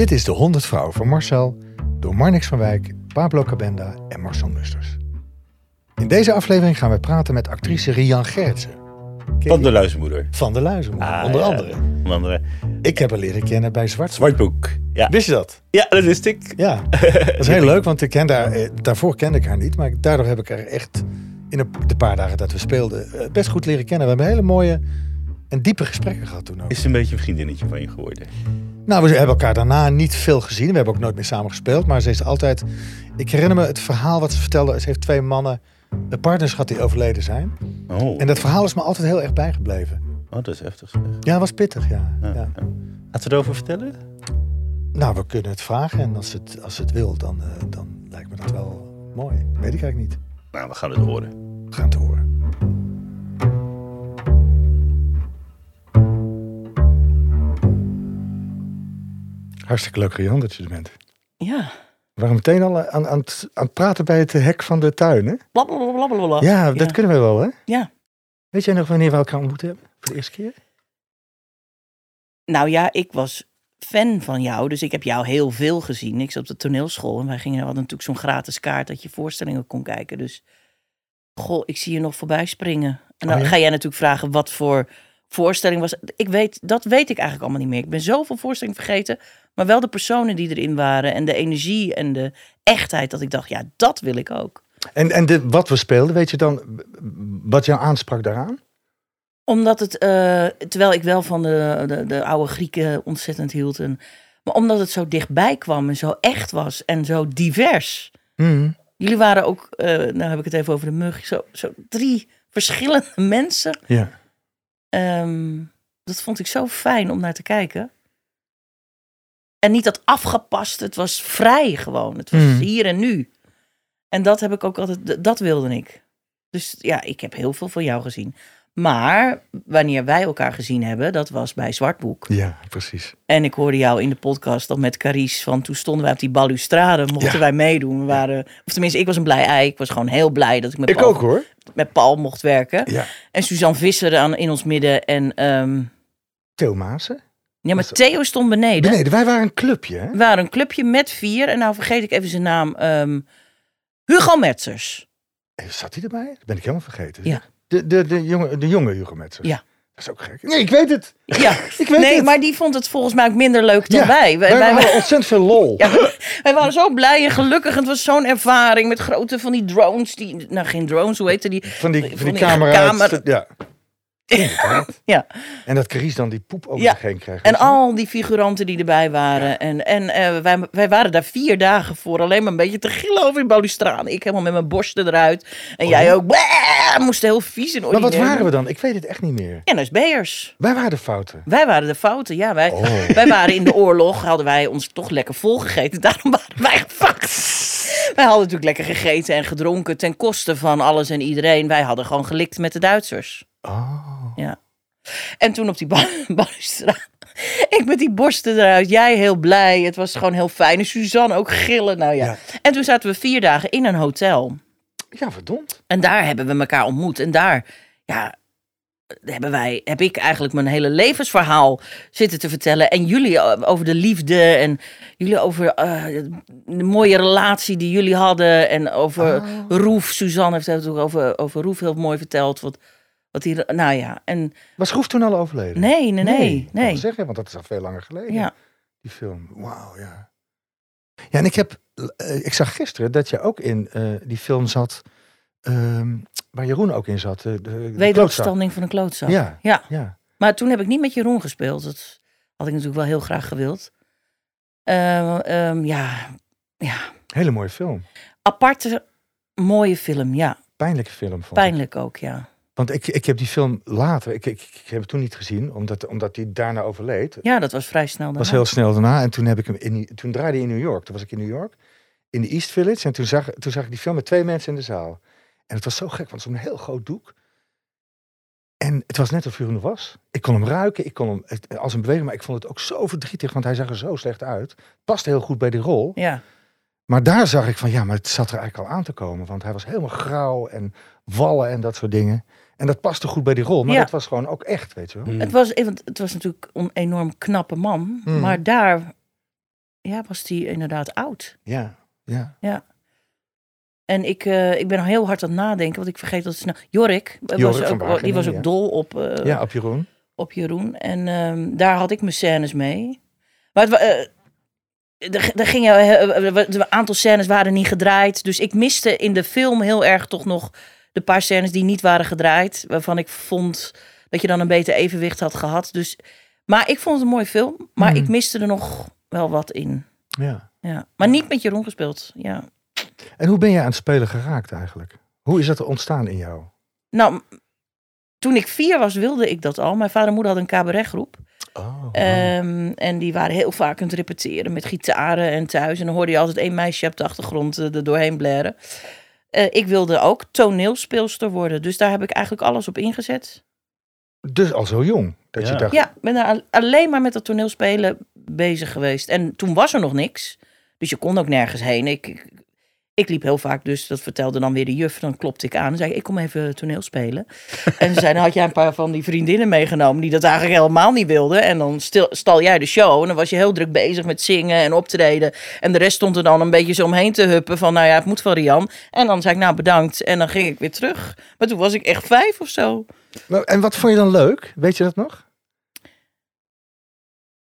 Dit is De 100 Vrouwen van Marcel, door Marnix van Wijk, Pablo Cabenda en Marcel Musters. In deze aflevering gaan we praten met actrice Rian Gertsen. Van de luizenmoeder. Van de Luizenmoeder, Ah, onder ja. andere. Onder andere. Ik heb haar leren kennen bij Zwart. Zwartboek. Ja. Wist je dat? ja, dat wist ik. Ja, dat is heel leuk, want ik ken haar, eh, daarvoor kende ik haar niet. Maar daardoor heb ik haar echt in de paar dagen dat we speelden eh, best goed leren kennen. We hebben hele mooie en diepe gesprekken gehad toen ook. Is een beetje een vriendinnetje van je geworden. Nou, we hebben elkaar daarna niet veel gezien. We hebben ook nooit meer samen gespeeld. Maar ze is altijd... Ik herinner me het verhaal wat ze vertelde. Ze heeft twee mannen, de partners gehad die overleden zijn. Oh, En dat verhaal is me altijd heel erg bijgebleven. oh dat is heftig. zeg. Ja, was pittig, ja. Ja. ja. Gaat ze erover vertellen? Nou, we kunnen het vragen. En als het, als het wil, dan, eh, dan lijkt me dat wel mooi. Weet ik eigenlijk niet. Nou, we gaan het horen. We gaan het horen. Hartstikke leuk, Rian, dat je er bent. Ja. We waren meteen al aan, aan, het, aan het praten bij het hek van de tuin, hè? Blablabla. Ja, dat kunnen we wel, hè? Ja. Weet jij nog wanneer we elkaar ontmoet hebben? Voor de eerste keer? Nou ja, ik was fan van jou, dus ik heb jou heel veel gezien. Ik zat op de toneelschool en wij gingen, hadden natuurlijk zo'n gratis kaart dat je voorstellingen kon kijken. Dus, goh, ik zie je nog voorbij springen. En dan Oh ja? ga jij natuurlijk vragen wat voor voorstelling was. Ik weet, dat weet ik eigenlijk allemaal niet meer. Ik ben zoveel voorstellingen vergeten, maar wel de personen die erin waren en de energie en de echtheid dat ik dacht, ja, dat wil ik ook. En, en de, wat we speelden, weet je dan wat jou aansprak daaraan? Omdat het, eh, terwijl ik wel van de, de, de oude Grieken ontzettend hield. En, maar omdat het zo dichtbij kwam en zo echt was en zo divers. Mhm. Jullie waren ook, eh nou heb ik het even over de mug, zo, zo drie verschillende mensen. Ja. Ehm, dat vond ik zo fijn om naar te kijken. En niet dat afgepast, het was vrij gewoon. Het was Mhm. hier en nu. En dat heb ik ook altijd, dat wilde ik. Dus ja, ik heb heel veel van jou gezien. Maar wanneer wij elkaar gezien hebben, dat was bij Zwartboek. ja, precies. En ik hoorde jou in de podcast dan met Carice van toen stonden wij op die balustrade, mochten Ja. wij meedoen. We waren, of tenminste, ik was een blij ei. Ik was gewoon heel blij dat ik met, Ik Paul, ook hoor. met Paul mocht werken. Ja. En Suzanne Visser aan, in ons midden. En ehm, Theo Maassen. ja, maar Theo stond beneden. Beneden, wij waren een clubje, hè? We waren een clubje met vier. En nou vergeet ik even zijn naam. ehm, Hugo Metzers. Eh, Zat hij erbij? Dat ben ik helemaal vergeten. Ja. De, de, de, jonge, de jonge Hugo Metzers. Ja. Dat is ook gek. Nee, ik weet het. Ja, Ik weet nee, het. maar die vond het volgens mij ook minder leuk dan Ja, wij. Wij, Wij, wij, hadden ontzettend veel lol. ja, wij- waren zo blij en gelukkig. En het was zo'n ervaring met grote van die drones. Die, nou, geen drones, hoe heette die? Van die, van Van die die camera. kamer- Ja. Inderdaad. Ja. En dat Carice dan die poep over Ja. zich heen krijgt. En al die figuranten die erbij waren. En, en eh, wij, wij waren daar vier dagen voor alleen maar een beetje te gillen over in balustrade. Ik helemaal met mijn borsten eruit. En Oh, jij ook. Moesten heel vies en Maar wat waren we dan? Ik weet het echt niet meer. NSB'ers. Wij waren de fouten. Wij waren de fouten, ja. Wij, Oh. wij waren in de oorlog, hadden wij ons toch lekker volgegeten. Daarom waren wij gepakt. Wij hadden natuurlijk lekker gegeten en gedronken ten koste van alles en iedereen. Wij hadden gewoon gelikt met de Duitsers. Oh. Ja. En toen op die ba- balustrade. Ik met die borsten eruit. Jij heel blij. Het was gewoon heel fijn. En Suzanne ook gillen. Nou ja. Ja. En toen zaten we vier dagen in een hotel. Ja, verdomd. En daar hebben we elkaar ontmoet. En daar, ja, hebben wij, heb ik eigenlijk mijn hele levensverhaal zitten te vertellen. En jullie eh, over de liefde. En jullie over eh, de mooie relatie die jullie hadden. En over Oh. Roef. Suzanne heeft het ook over, over Roef heel mooi verteld. Wat, wat die, nou ja, en Was Groef toen al overleden? nee, nee, nee. Nee. zeggen, want dat is al veel langer geleden. Ja. Die film. Wauw, ja. Ja, en ik heb... eh, ik zag gisteren dat je ook in eh, die film zat... ehm, waar Jeroen ook in zat. De, de, de. Wederopstanding van een klootzak. Ja, ja. ja. Maar toen heb ik niet met Jeroen gespeeld. Dat had ik natuurlijk wel heel graag gewild. Ehm, ehm, ja, ja, Hele mooie film. aparte, mooie film. Ja, Pijnlijke film. Vond ik. pijnlijk ook, ja. Want ik, ik heb die film later... Ik, ik, ik heb hem toen niet gezien, omdat, omdat hij daarna overleed. Ja, dat was vrij snel was daarna. heel snel daarna. En toen, heb ik hem in, toen draaide hij in New York. Toen was ik in New York. In de East Village. En toen zag, toen zag ik die film met twee mensen in de zaal. En het was zo gek, want zo'n heel groot doek. En het was net of er was. Ik kon hem ruiken, ik kon hem het- als een beweging, maar ik vond het ook zo verdrietig, want hij zag er zo slecht uit. Past heel goed bij die rol. Ja, Maar daar zag ik van, ja, maar het zat er eigenlijk al aan te komen. Want hij was helemaal grauw en wallen en dat soort dingen. En dat paste goed bij die rol. Maar Ja. dat was gewoon ook echt, weet je wel. Mm. het was, want het was natuurlijk een enorm knappe man. Mm. Maar daar ja, was die inderdaad oud. Ja, ja. En ik, eh, ik ben heel hard aan het nadenken, want ik vergeet dat snel. Jorik, eh, Jorik was ook, die was ook ja. dol op, eh, ja, op Jeroen. op Jeroen. En ehm, daar had ik mijn scènes mee. Maar het, eh, er, er gingen, eh, eh, een aantal scènes waren niet gedraaid. Dus ik miste in de film heel erg toch nog de paar scènes die niet waren gedraaid. Waarvan ik vond dat je dan een beter evenwicht had gehad. Dus, maar ik vond het een mooie film. Maar Mhm. ik miste er nog wel wat in. Ja. Ja. Maar niet met Jeroen gespeeld. Ja. En hoe ben je aan het spelen geraakt eigenlijk? Hoe is dat er ontstaan in jou? Nou, toen ik vier was, wilde ik dat al. Mijn vader en moeder hadden een cabaretgroep. Oh, Ehm, en die waren heel vaak aan het repeteren met gitaren en thuis. En dan hoorde je altijd één meisje op de achtergrond eh, er doorheen blaren. Eh, ik wilde ook toneelspeelster worden. Dus daar heb ik eigenlijk alles op ingezet. Dus al zo jong. Dat je Ja. dacht, Ja, ik ben daar alleen maar met dat toneelspelen bezig geweest. En toen was er nog niks. Dus je kon ook nergens heen. Ik, ik, ik liep heel vaak dus, dat vertelde dan weer de juf. Dan klopte ik aan en zei ik, kom even toneel spelen. en ze dan had jij een paar van die vriendinnen meegenomen... die dat eigenlijk helemaal niet wilden. En dan stil, stal jij de show. En dan was je heel druk bezig met zingen en optreden. En de rest stond er dan een beetje zo omheen te huppen. Van, nou ja, het moet van Rian. En dan zei ik, nou bedankt. En dan ging ik weer terug. Maar toen was ik echt vijf of zo. Nou, En wat vond je dan leuk? Weet je dat nog?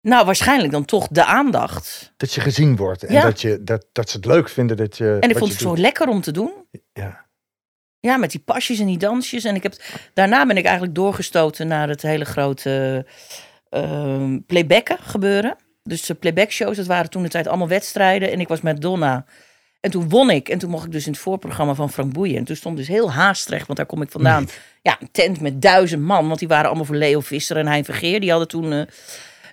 Nou, waarschijnlijk dan toch de aandacht. Dat je gezien wordt. En Ja. dat, je, dat, dat ze het leuk vinden dat je. En ik vond het zo lekker om te doen. Ja. Ja, met die pasjes en die dansjes. En ik heb, daarna ben ik eigenlijk doorgestoten naar het hele grote ehm playbacken gebeuren. Dus de playback shows, dat waren toen de tijd allemaal wedstrijden. En ik was met Donna. En toen won ik. En toen mocht ik dus in het voorprogramma van Frank Boeien. En toen stond dus heel Haastrecht, want daar kom ik vandaan. Ja, een tent met duizend man. Want die waren allemaal voor Leo Visser en Hein Vergeer. Die hadden toen... eh,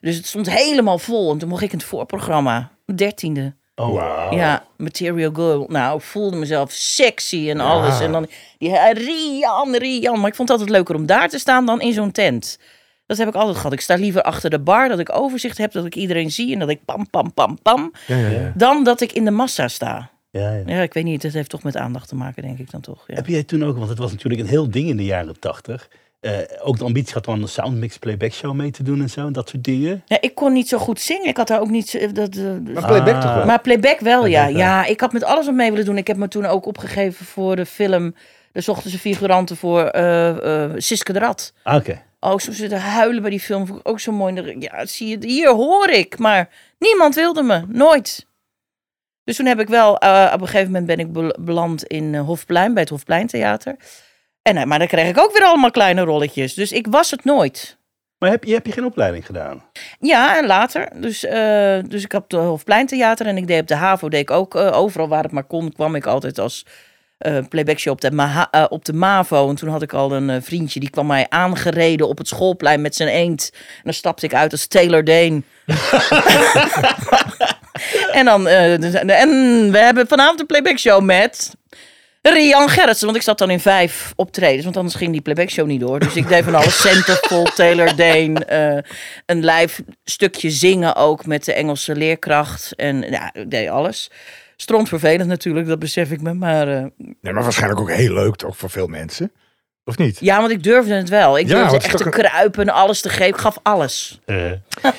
dus het stond helemaal vol. En toen mocht ik in het voorprogramma. Dertiende. Oh, Wauw. Ja, Material Girl. Nou, ik voelde mezelf sexy en alles. En dan die eh, Rian, Rian. Maar ik vond het altijd leuker om daar te staan dan in zo'n tent. Dat heb ik altijd gehad. Ik sta liever achter de bar, dat ik overzicht heb, dat ik iedereen zie en dat ik pam, pam, pam, pam. Ja, ja, ja. Dan dat ik in de massa sta. Ja, ja. Ja, ik weet niet, het heeft toch met aandacht te maken, denk ik dan toch. Ja. Heb jij toen ook, want het was natuurlijk een heel ding in de jaren tachtig. Eh, ook de ambitie had om aan de Soundmix Playback Show mee te doen en zo. En dat soort dingen. Ja, ik kon niet zo goed zingen. Ik had daar ook niet... zo- Dat, eh, Maar playback Ah. toch wel? Maar playback wel, ja. Wel. Ja, ik had met alles wat mee willen doen. Ik heb me toen ook opgegeven voor de film... De zochten ze figuranten voor eh eh Siske de Rat. Ah, Oké. Oh, zo zitten huilen bij die film. Vond ik ook zo mooi. Ja, zie je, hier hoor ik. Maar niemand wilde me. Nooit. Dus toen heb ik wel... eh, op een gegeven moment ben ik bel- beland in eh, Hofplein. Bij het Hofpleintheater. En, eh, maar dan kreeg ik ook weer allemaal kleine rolletjes. Dus ik was het nooit. Maar heb je, heb je geen opleiding gedaan? Ja, en later. Dus, eh, dus ik had de Hofpleintheater en ik deed op de HAVO deed ik ook eh, overal waar het maar kon, kwam ik altijd als eh playbackshow op de, op de MAVO. En toen had ik al een vriendje, die kwam mij aangereden op het schoolplein met zijn eend. En dan stapte ik uit als Taylor Dane. en dan, dus- en we hebben vanavond een playbackshow met... Rian Gerritsen, want ik zat dan in vijf optredens, want anders ging die playbackshow niet door. Dus ik deed van alles, Centervol, Taylor Dane, eh, een live stukje zingen ook met de Engelse leerkracht. En ja, ik deed alles. Stront vervelend natuurlijk, dat besef ik me. Maar eh, Nee, maar waarschijnlijk ook heel leuk toch voor veel mensen. Of niet? ja, want ik durfde het wel. Ik Ja, durfde echt te een- kruipen, alles te geven. Ik gaf alles. Eh,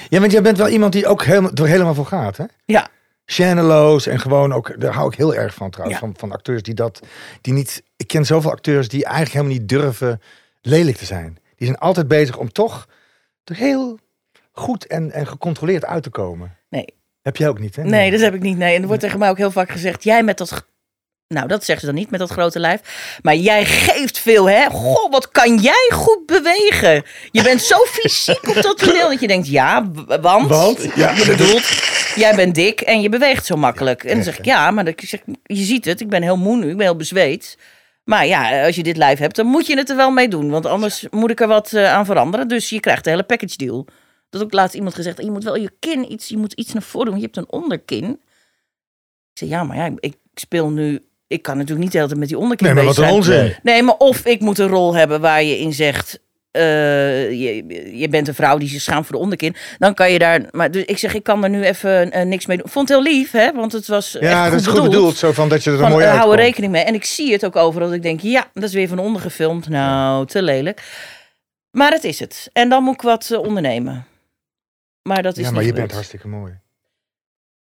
Ja, want jij bent wel iemand die ook helemaal, er helemaal voor gaat, hè? Ja, Shanneloos en gewoon ook, daar hou ik heel erg van trouwens, Ja. van, van acteurs die dat, die niet, ik ken zoveel acteurs die eigenlijk helemaal niet durven lelijk te zijn. Die zijn altijd bezig om toch heel goed en, en gecontroleerd uit te komen. nee. Heb jij ook niet, hè? Nee, dat heb ik niet. Nee. En er wordt tegen mij ook heel vaak gezegd: jij met dat. Nou, dat zeggen ze dan niet met dat grote lijf. Maar jij geeft veel, hè? Goh, wat kan jij goed bewegen? Je bent zo fysiek op dat toneel dat je denkt: ja, want. Want? Ja, je bedoelt, jij bent dik en je beweegt zo makkelijk. En dan zeg ik: ja, maar ik zeg, je ziet het, ik ben heel moe nu, ik ben heel bezweet. Maar ja, als je dit lijf hebt, dan moet je het er wel mee doen. Want anders moet ik er wat eh, aan veranderen. Dus je krijgt de hele package deal. Dat ook laatst iemand gezegd, je moet wel je kin iets, je moet iets naar voren doen. Je hebt een onderkin. Ik zei, ja, maar ja, ik, ik speel nu, ik kan natuurlijk niet de hele tijd met die onderkin Nee, maar wat bezig een zijn. onzin. Nee, maar of ik moet een rol hebben waar je in zegt, eh, je, je bent een vrouw die zich schaamt voor de onderkin. Dan kan je daar, maar dus ik zeg, ik kan er nu even eh, niks mee doen. Vond het heel lief, hè, want het was echt Ja, goed dat is goed bedoeld. Zo van dat je er van, mooi eh, uit hou er rekening mee. En ik zie het ook overal. Dat ik denk, ja, dat is weer van onder gefilmd. Nou, te lelijk. Maar het is het. En dan moet ik wat eh, ondernemen. Maar dat is Ja, maar je gebeurd. bent hartstikke mooi.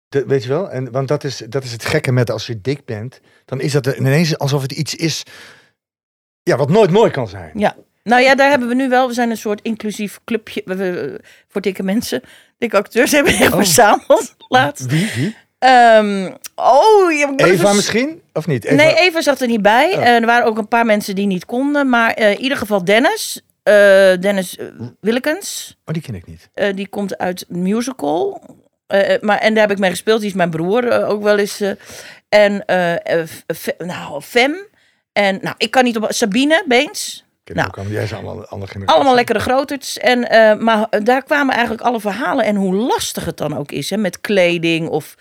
De- weet je wel? En, want dat is, dat is het gekke met als je dik bent. Dan is dat ineens alsof het iets is. Ja, wat nooit mooi kan zijn. Ja. Nou ja, daar hebben we nu wel. We zijn een soort inclusief clubje we- we- voor dikke mensen. Dikke acteurs hebben we echt Oh. verzameld laatst. Wie? Wie? Ehm, oh, je Eva misschien? Of niet? Eva? Nee, Eva zat er niet bij. Oh. Eh, er waren ook een paar mensen die niet konden. Maar eh, in ieder geval Dennis. eh, Dennis Willekens. Oh, die ken ik niet. Die komt uit musical. Maar, en daar heb ik mee gespeeld. Die is mijn broer ook wel eens. en nou, Fem. En nou, ik kan niet op. Sabine Beens. Nou. ook allemaal. Jij andere generatie. Allemaal lekkere groterts. En, eh, maar daar kwamen eigenlijk alle verhalen. En hoe lastig het dan ook is. Hè, met kleding. Of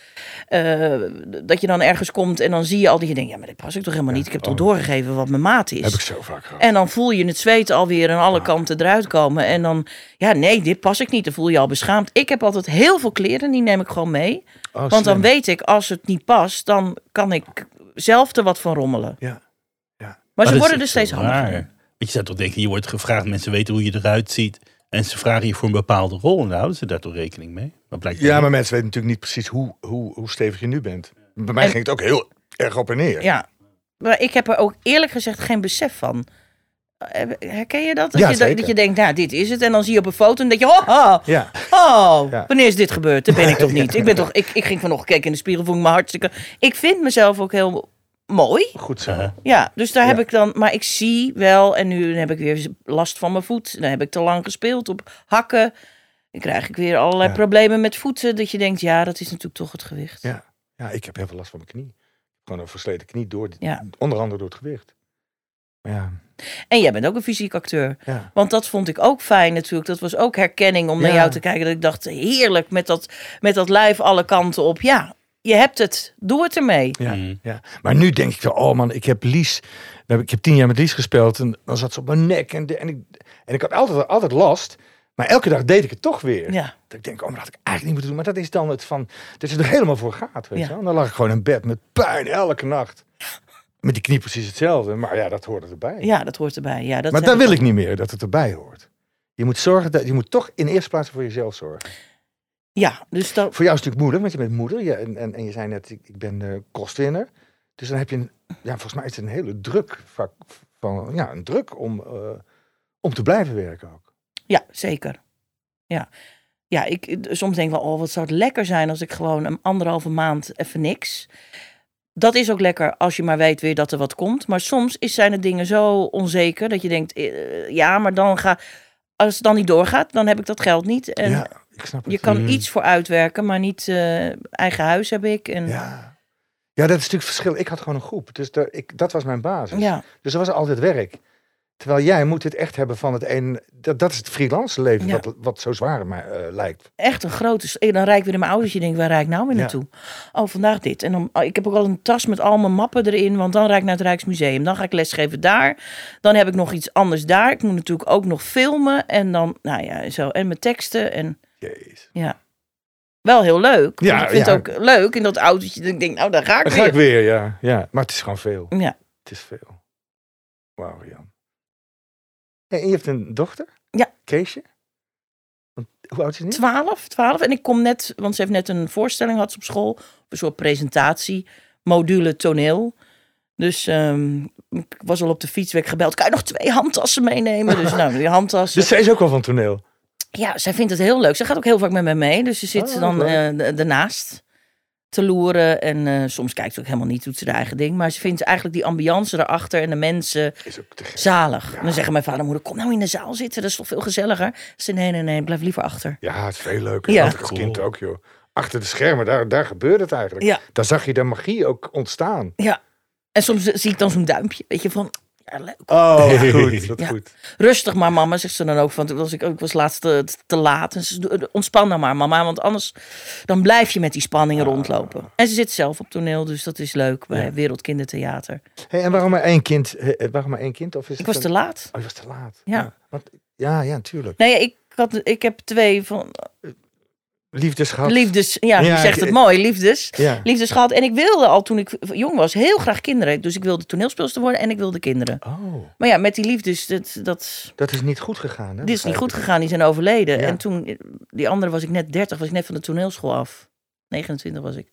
eh, dat je dan ergens komt. En dan zie je al die je denkt. Ja, maar dit pas ik toch helemaal niet. Ik heb toch oh. doorgegeven wat mijn maat is. Heb ik zo vaak gehad. En dan voel je het zweet alweer aan alle kanten eruit komen. En dan, ja, nee, dit pas ik niet. Dan voel je je al beschaamd. Ik heb altijd heel veel kleren, die neem ik gewoon mee. Oh, Want dan weet ik, als het niet past, dan kan ik zelf er wat van rommelen. Ja. Maar ze worden er steeds handiger. Je zou toch denken, je wordt gevraagd, mensen weten hoe je eruit ziet. En ze vragen je voor een bepaalde rol. En daar houden ze daar toch rekening mee. Maar blijkt Ja, maar mensen weten natuurlijk niet precies hoe, hoe, hoe stevig je nu bent. Bij mij En- ging het ook heel erg op en neer. Ja. Maar ik heb er ook eerlijk gezegd geen besef van. Eh, Herken je dat? Dat, Ja, je, dat, dat je denkt, nou, dit is het. En dan zie je op een foto en denk je, oh, oh, Ja. oh Ja. wanneer is dit gebeurd? Dat ben ik toch niet. Ik, ben toch, ik, ik ging vanochtend kijken in de spiegel, vond ik me hartstikke... Ik vind mezelf ook heel mooi. Goed zo. Ja, dus daar Ja. heb ik dan... Maar ik zie wel, en nu heb ik weer last van mijn voet. Dan heb ik te lang gespeeld op hakken. Dan krijg ik weer allerlei Ja. problemen met voeten. Dat je denkt, ja, dat is natuurlijk toch het gewicht. Ja. Ja, ik heb heel veel last van mijn knie. Gewoon een versleten knie, door, Ja. onder andere door het gewicht. Maar Ja, En jij bent ook een fysiek acteur. ja. Want dat vond ik ook fijn natuurlijk. Dat was ook herkenning om naar jou te kijken. Dat ik dacht, heerlijk met dat, met dat lijf alle kanten op. Ja, je hebt het. Doe het ermee. Ja, Mm. ja. Maar nu denk ik wel, oh man, ik heb Lies. Ik heb tien jaar met Lies gespeeld en dan zat ze op mijn nek. En, de- en, ik, en ik had altijd, altijd last. Maar elke dag deed ik het toch weer. Ja, Dat ik denk, oh, maar dat had ik eigenlijk niet moeten doen. Maar dat is dan het van, dat je er helemaal voor gaat, weet Ja. je wel. En dan lag ik gewoon in bed met pijn elke nacht. Met die knie precies hetzelfde. Maar ja, dat hoorde erbij. ja dat hoort erbij. Ja, dat maar dat wil ik niet meer, dat het erbij hoort. Je moet zorgen dat je moet toch in eerste plaats voor jezelf zorgen. Ja, dus dat, Voor jou is het natuurlijk moeilijk, want je bent moeder. En, en, en je zei net, ik, ik ben eh kostwinner. Dus dan heb je een, ja, volgens mij is het een hele druk vak van, ja, een druk om, eh, om te blijven werken ook. ja, zeker. Ja. Ja, ik soms denk wel, oh, wat zou het lekker zijn als ik gewoon een anderhalve maand even niks. Dat is ook lekker als je maar weet weer dat er wat komt. Maar soms is, zijn de dingen zo onzeker dat je denkt, eh, ja, maar dan ga, als het dan niet doorgaat, dan heb ik dat geld niet. En ja, ik snap het. je kan Mm. iets voor uitwerken, maar niet eh, eigen huis heb ik. En, Ja. ja, dat is natuurlijk het verschil. Ik had gewoon een groep, dus daar, ik, dat was mijn basis. ja, Dus er was altijd werk. Terwijl jij moet het echt hebben van het een. Dat, dat is het freelance leven, Ja. wat, wat zo zwaar mij, eh, lijkt. echt een grote. s- Dan rijd ik weer in mijn ouders. Je denkt, waar rijd ik nou weer Ja. naartoe? Oh, vandaag dit. En dan, oh, ik heb ook al een tas met al mijn mappen erin. Want dan rijd ik naar het Rijksmuseum. Dan ga ik lesgeven daar. Dan heb ik nog iets anders daar. Ik moet natuurlijk ook nog filmen. En dan, nou ja, zo. En mijn teksten. En Jezus. ja. Wel heel leuk. Ja, ik vind ja. het ook leuk in dat autootje. Dat ik denk, nou, daar ga ik Dan weer. ga ik weer, ja. ja. Maar het is gewoon veel. Ja. Het is veel. Wauw, Jan. En je hebt een dochter? Ja. Keesje? Hoe oud is nu? 12, 12. En ik kom net, want ze heeft net een voorstelling had ze op school. Op een soort presentatie, module toneel. Dus ehm, ik was al op de fiets, werd ik gebeld. Kan je nog twee handtassen meenemen? Dus nou, die handtassen. Dus zij is ook wel van toneel. Ja, zij vindt het heel leuk. Ze gaat ook heel vaak met mij mee. Dus ze zit Oh, dan eh, ernaast te loeren. En eh, soms kijkt ze ook helemaal niet, doet ze haar eigen ding. Maar ze vindt eigenlijk die ambiance erachter en de mensen Is ook te gek. zalig. Ja. Dan zeggen mijn vader en moeder, kom nou in de zaal zitten. Dat is toch veel gezelliger? Ze nee, nee, nee, blijf liever achter. Ja, het is veel leuker. Ja. Als kind ook, joh. Achter de schermen, daar, daar gebeurt het eigenlijk. Ja. Daar zag je de magie ook ontstaan. Ja. En soms zie ik dan zo'n duimpje. Weet je, van, ja, leuk. Oh, goed. Wat Ja. goed. Rustig maar, mama, zegt ze dan ook. Want was ik, ik was laatst te, te laat. En ze zei, ontspan nou maar, mama. Want anders dan blijf je met die spanningen rondlopen. En ze zit zelf op toneel, dus dat is leuk bij Ja. Wereldkindertheater. Hey, en waarom maar één kind? eh, Waarom maar één kind? Of is Ik het was een- te laat. Oh, je was te laat. Ja. Want, ja, ja, natuurlijk. Nee, ik, had, ik heb twee van Liefdes gehad. liefdes. Ja, Ja, je zegt het mooi, liefdes. Ja. Liefdes gehad. En ik wilde al toen ik jong was heel graag kinderen. Dus ik wilde toneelspeelster worden en ik wilde kinderen. Oh, Maar ja, met die liefdes, dat, dat, dat is niet goed gegaan. Hè? dit is niet goed gegaan. Die zijn overleden. Ja. En toen, die andere was ik net 30, was ik net van de toneelschool af. 29 was ik.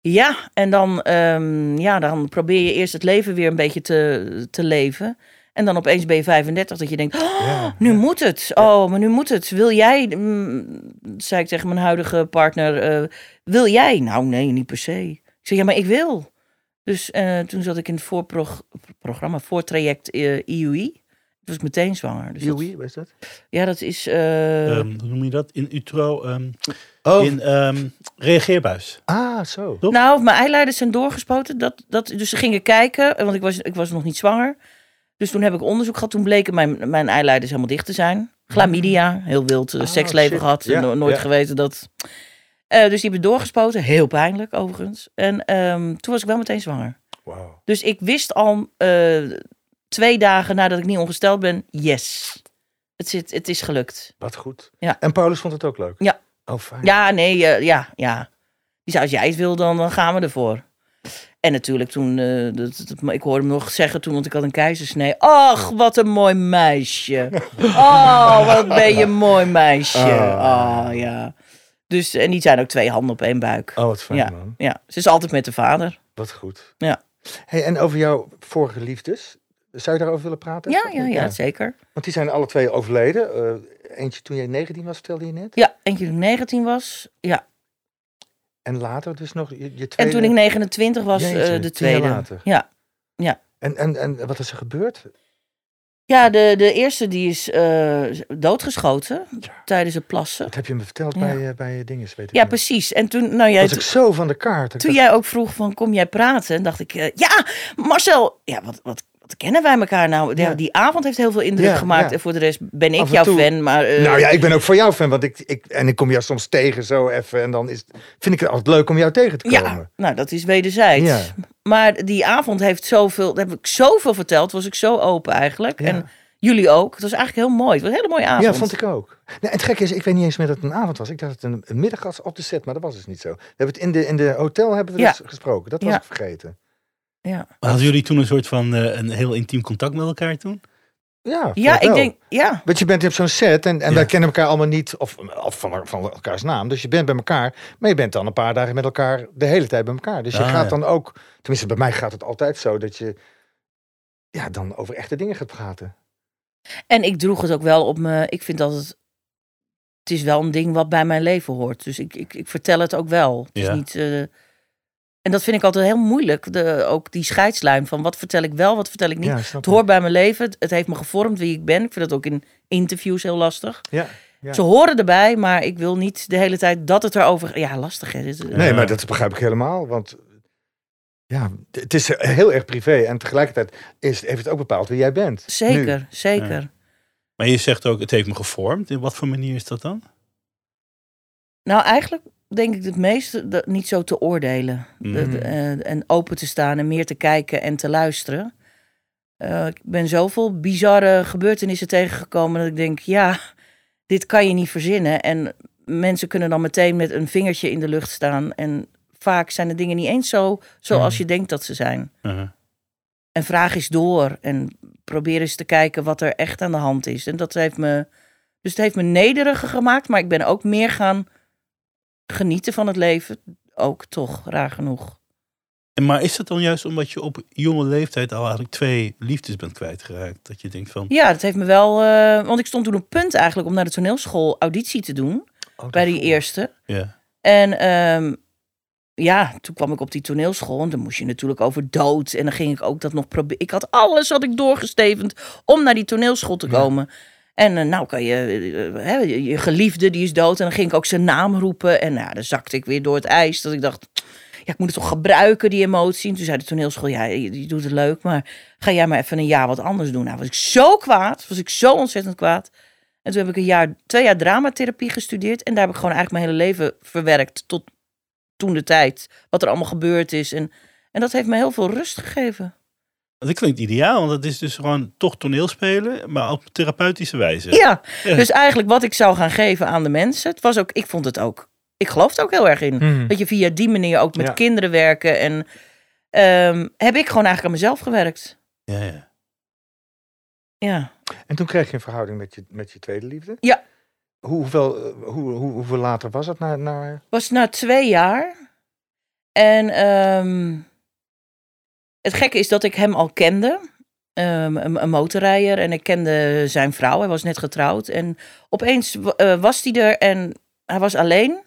Ja, en dan, ehm, ja, dan probeer je eerst het leven weer een beetje te, te leven. En dan opeens ben je 35 dat je denkt, oh, Ja, nu ja. moet het. Oh, maar nu moet het. Wil jij, mm, zei ik tegen mijn huidige partner, eh, wil jij? Nou, nee, niet per se. Ik zei, ja, maar ik wil. Dus eh, toen zat ik in het voorprogramma, voortraject eh IUI. Toen was ik meteen zwanger. Dus wat is dat? ja, dat is... eh, Ehm, hoe noem je dat? In utero, ehm, Oh, in ehm, reageerbuis. ah, zo. Nou, mijn eileiders zijn doorgespoten. Dat, dat, dus ze gingen kijken, want ik was, ik was nog niet zwanger. Dus toen heb ik onderzoek gehad. Toen bleken mijn, mijn eileiders helemaal dicht te zijn. Chlamydia, heel wild eh, Ah, seksleven shit. gehad. Ja, no- nooit ja. geweten dat... Eh, dus die hebben doorgespoten. Heel pijnlijk, overigens. En ehm, toen was ik wel meteen zwanger. Dus ik wist al eh, twee dagen nadat ik niet ongesteld ben... Yes, het, zit, het is gelukt. Wat goed. Ja. En Paulus vond het ook leuk? Ja. Oh, fijn. Ja, nee, ja, ja. Die zei, als jij het wil, dan, dan gaan we ervoor. En natuurlijk toen, eh, dat, dat- ik hoorde hem nog zeggen toen, want ik had een keizersnee. Ach, wat een mooi meisje. Oh, wat ben je een mooi meisje. Oh, ja. Dus, en die zijn ook twee handen op één buik. Oh, wat fijn, Ja. man. Ja, ze is altijd met de vader. Wat goed. Ja. Hey, en over jouw vorige liefdes, zou je daarover willen praten? Ja, ja, ja, zeker. Want die zijn alle twee overleden. Eh, eentje toen jij 19 was, vertelde je net. Ja, eentje toen ik 19 was. Ja. En later dus nog je, je tweede. En toen ik 29 was, Jeetje, eh, de tweede. later. Ja. En, en, en wat is er gebeurd? Ja, de, de eerste die is eh, doodgeschoten tijdens het plassen. Dat heb je me verteld Ja. bij, eh, bij dinges, weet ik Ja, precies. En toen, nou jij, was ik zo van de kaart. Toen dacht, jij ook vroeg van, kom jij praten? dacht ik, ja, Marcel, ja, wat, wat, wat kennen wij elkaar nou? Ja, Ja. die avond heeft heel veel indruk Ja, gemaakt. ja. En voor de rest ben ik jouw toe- fan. Maar, eh, nou ja, ik ben ook voor jou fan. Want ik, ik, en ik kom jou soms tegen zo even. En dan is, vind ik het altijd leuk om jou tegen te komen. ja, nou, dat is wederzijds. Ja. Maar die avond heeft zoveel, daar heb ik zoveel verteld. Was ik zo open eigenlijk. Ja. En jullie ook. Het was eigenlijk heel mooi. Het was een hele mooie avond. Ja, vond ik ook. En het gekke is, ik weet niet eens meer dat het een avond was. Ik dacht dat het een, een middag was op de set, maar dat was dus niet zo. We hebben het in de, in de hotel hebben we Ja. dus gesproken. Dat was Ja. ik vergeten. Ja, Maar hadden jullie toen een soort van eh, een heel intiem contact met elkaar toen? Ja, ja ik wel. denk, ja. Want je bent op zo'n set en, en Ja. wij kennen elkaar allemaal niet, of, of van, van elkaars naam. Dus je bent bij elkaar, maar je bent dan een paar dagen met elkaar de hele tijd bij elkaar. Dus je Ah, gaat ja. dan ook, tenminste bij mij gaat het altijd zo, dat je ja, dan over echte dingen gaat praten. En ik droeg het ook wel op me. Ik vind dat het. Het is wel een ding wat bij mijn leven hoort. Dus ik, ik, ik vertel het ook wel. Het is Ja. niet. eh, en dat vind ik altijd heel moeilijk. De, ook die scheidslijn van wat vertel ik wel, wat vertel ik niet. Ja, Het hoort bij mijn leven. Het, het heeft me gevormd wie ik ben. Ik vind dat ook in interviews heel lastig. Ja, ja. Ze horen erbij, maar ik wil niet de hele tijd dat het erover. Ja, lastig hè. Dit- Nee, maar dat begrijp ik helemaal. Want ja, het is heel erg privé. En tegelijkertijd is, heeft het ook bepaald wie jij bent. Nu. Zeker, zeker. Maar je zegt ook, het heeft me gevormd. In wat voor manier is dat dan? Nou, eigenlijk denk ik het meeste dat niet zo te oordelen. De- Mhm. de- eh, en open te staan en meer te kijken en te luisteren. Eh, ik ben zoveel bizarre gebeurtenissen tegengekomen dat ik denk, ja, dit kan je niet verzinnen. En mensen kunnen dan meteen met een vingertje in de lucht staan. En vaak zijn de dingen niet eens zo zoals Mhm. je denkt dat ze zijn. Uh-huh. En vraag eens door en probeer eens te kijken wat er echt aan de hand is. En dat heeft me, dus het heeft me nederiger gemaakt, maar ik ben ook meer gaan genieten van het leven. Ook toch, raar genoeg. En maar is dat dan juist omdat je op jonge leeftijd al eigenlijk twee liefdes bent kwijtgeraakt? Dat je denkt van, Ja, dat heeft me wel, eh, want ik stond toen op punt eigenlijk om naar de toneelschool auditie te doen. Oh, bij die eerste. ja, En ehm, ja, toen kwam ik op die toneelschool en dan moest je natuurlijk over dood. En dan ging ik ook dat nog proberen. Ik had alles had ik doorgestevend om naar die toneelschool te Ja. En eh, nou kan je, eh, hè, je, je geliefde die is dood. En dan ging ik ook zijn naam roepen. En nou, dan zakte ik weer door het ijs. Dat ik dacht, ja, ik moet het toch gebruiken, die emotie. En toen zei de toneelschool, ja, je, je doet het leuk. Maar ga jij maar even een jaar wat anders doen. Nou was ik zo kwaad. Was ik zo ontzettend kwaad. En toen heb ik een jaar, twee jaar dramatherapie gestudeerd. En daar heb ik gewoon eigenlijk mijn hele leven verwerkt. Tot toen de tijd. Wat er allemaal gebeurd is. En, en dat heeft me heel veel rust gegeven. Dat klinkt ideaal. Want het is dus gewoon toch toneelspelen, maar op therapeutische wijze. Ja, Ja. dus eigenlijk wat ik zou gaan geven aan de mensen. Het was ook, ik vond het ook, ik geloof er ook heel erg in. Mhm. Dat je via die manier ook met Ja. kinderen werken. En ehm, heb ik gewoon eigenlijk aan mezelf gewerkt. Ja, ja. Ja. En toen kreeg je een verhouding met je, met je tweede liefde. Ja. hoe, hoeveel, eh, hoe, hoe, hoeveel later was het? Na, na... was na twee jaar. En ehm, het gekke is dat ik hem al kende. Ehm, een, een motorrijder. En ik kende zijn vrouw. Hij was net getrouwd. En opeens eh, was hij er en hij was alleen.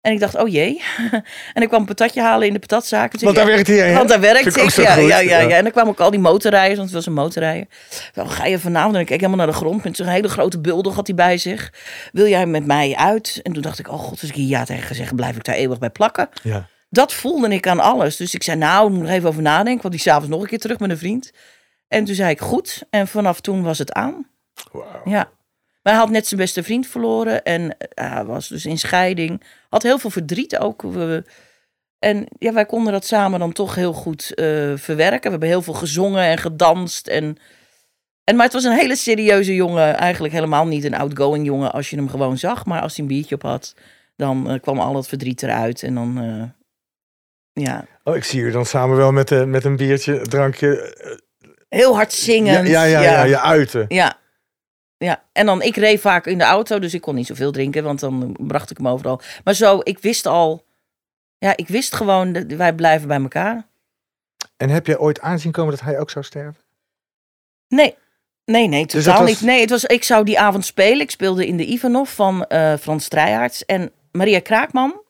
En ik dacht, oh jee. en ik kwam een patatje halen in de patatzaak. Toen Want daar werkt hij, want daar werkte ik Ja, ja, ja. En dan kwamen ook al die motorrijders, want het was een motorrijder. Wel, ga je vanavond? En ik keek helemaal naar de grond. Met zo'n hele grote bulldog had hij bij zich. Wil jij met mij uit? En toen dacht ik, oh god, als ik hier ja tegen gezegd, blijf ik daar eeuwig bij plakken. Ja. Dat voelde ik aan alles. Dus ik zei, nou, ik moet er even over nadenken. Want die s'avonds nog een keer terug met een vriend. En toen zei ik, goed. En vanaf toen was het aan. Wauw. Ja. Maar hij had net zijn beste vriend verloren. En eh, hij was dus in scheiding. Had heel veel verdriet ook. En ja, wij konden dat samen dan toch heel goed eh, verwerken. We hebben heel veel gezongen en gedanst. En, en, maar het was een hele serieuze jongen. Eigenlijk helemaal niet een outgoing jongen als je hem gewoon zag. Maar als hij een biertje op had, dan eh, kwam al het verdriet eruit. En dan, ja, Oh, ik zie u dan samen wel met, eh, met een biertje, drankje. eh, heel hard Ja, zingen. ja, ja, ja, je uiten. Ja. Ja, en dan, ik reed vaak in de auto, dus ik kon niet zoveel drinken, want dan bracht ik hem overal. Maar zo, ik wist al, ja, ik wist gewoon, dat wij blijven bij elkaar. En heb je ooit aanzien komen dat hij ook zou sterven? Nee, nee, nee, Dus totaal was- niet. Nee, het was, ik zou die avond spelen. Ik speelde in de Ivanov van eh, Frans Strijhaards. En Maria Kraakman, Ja.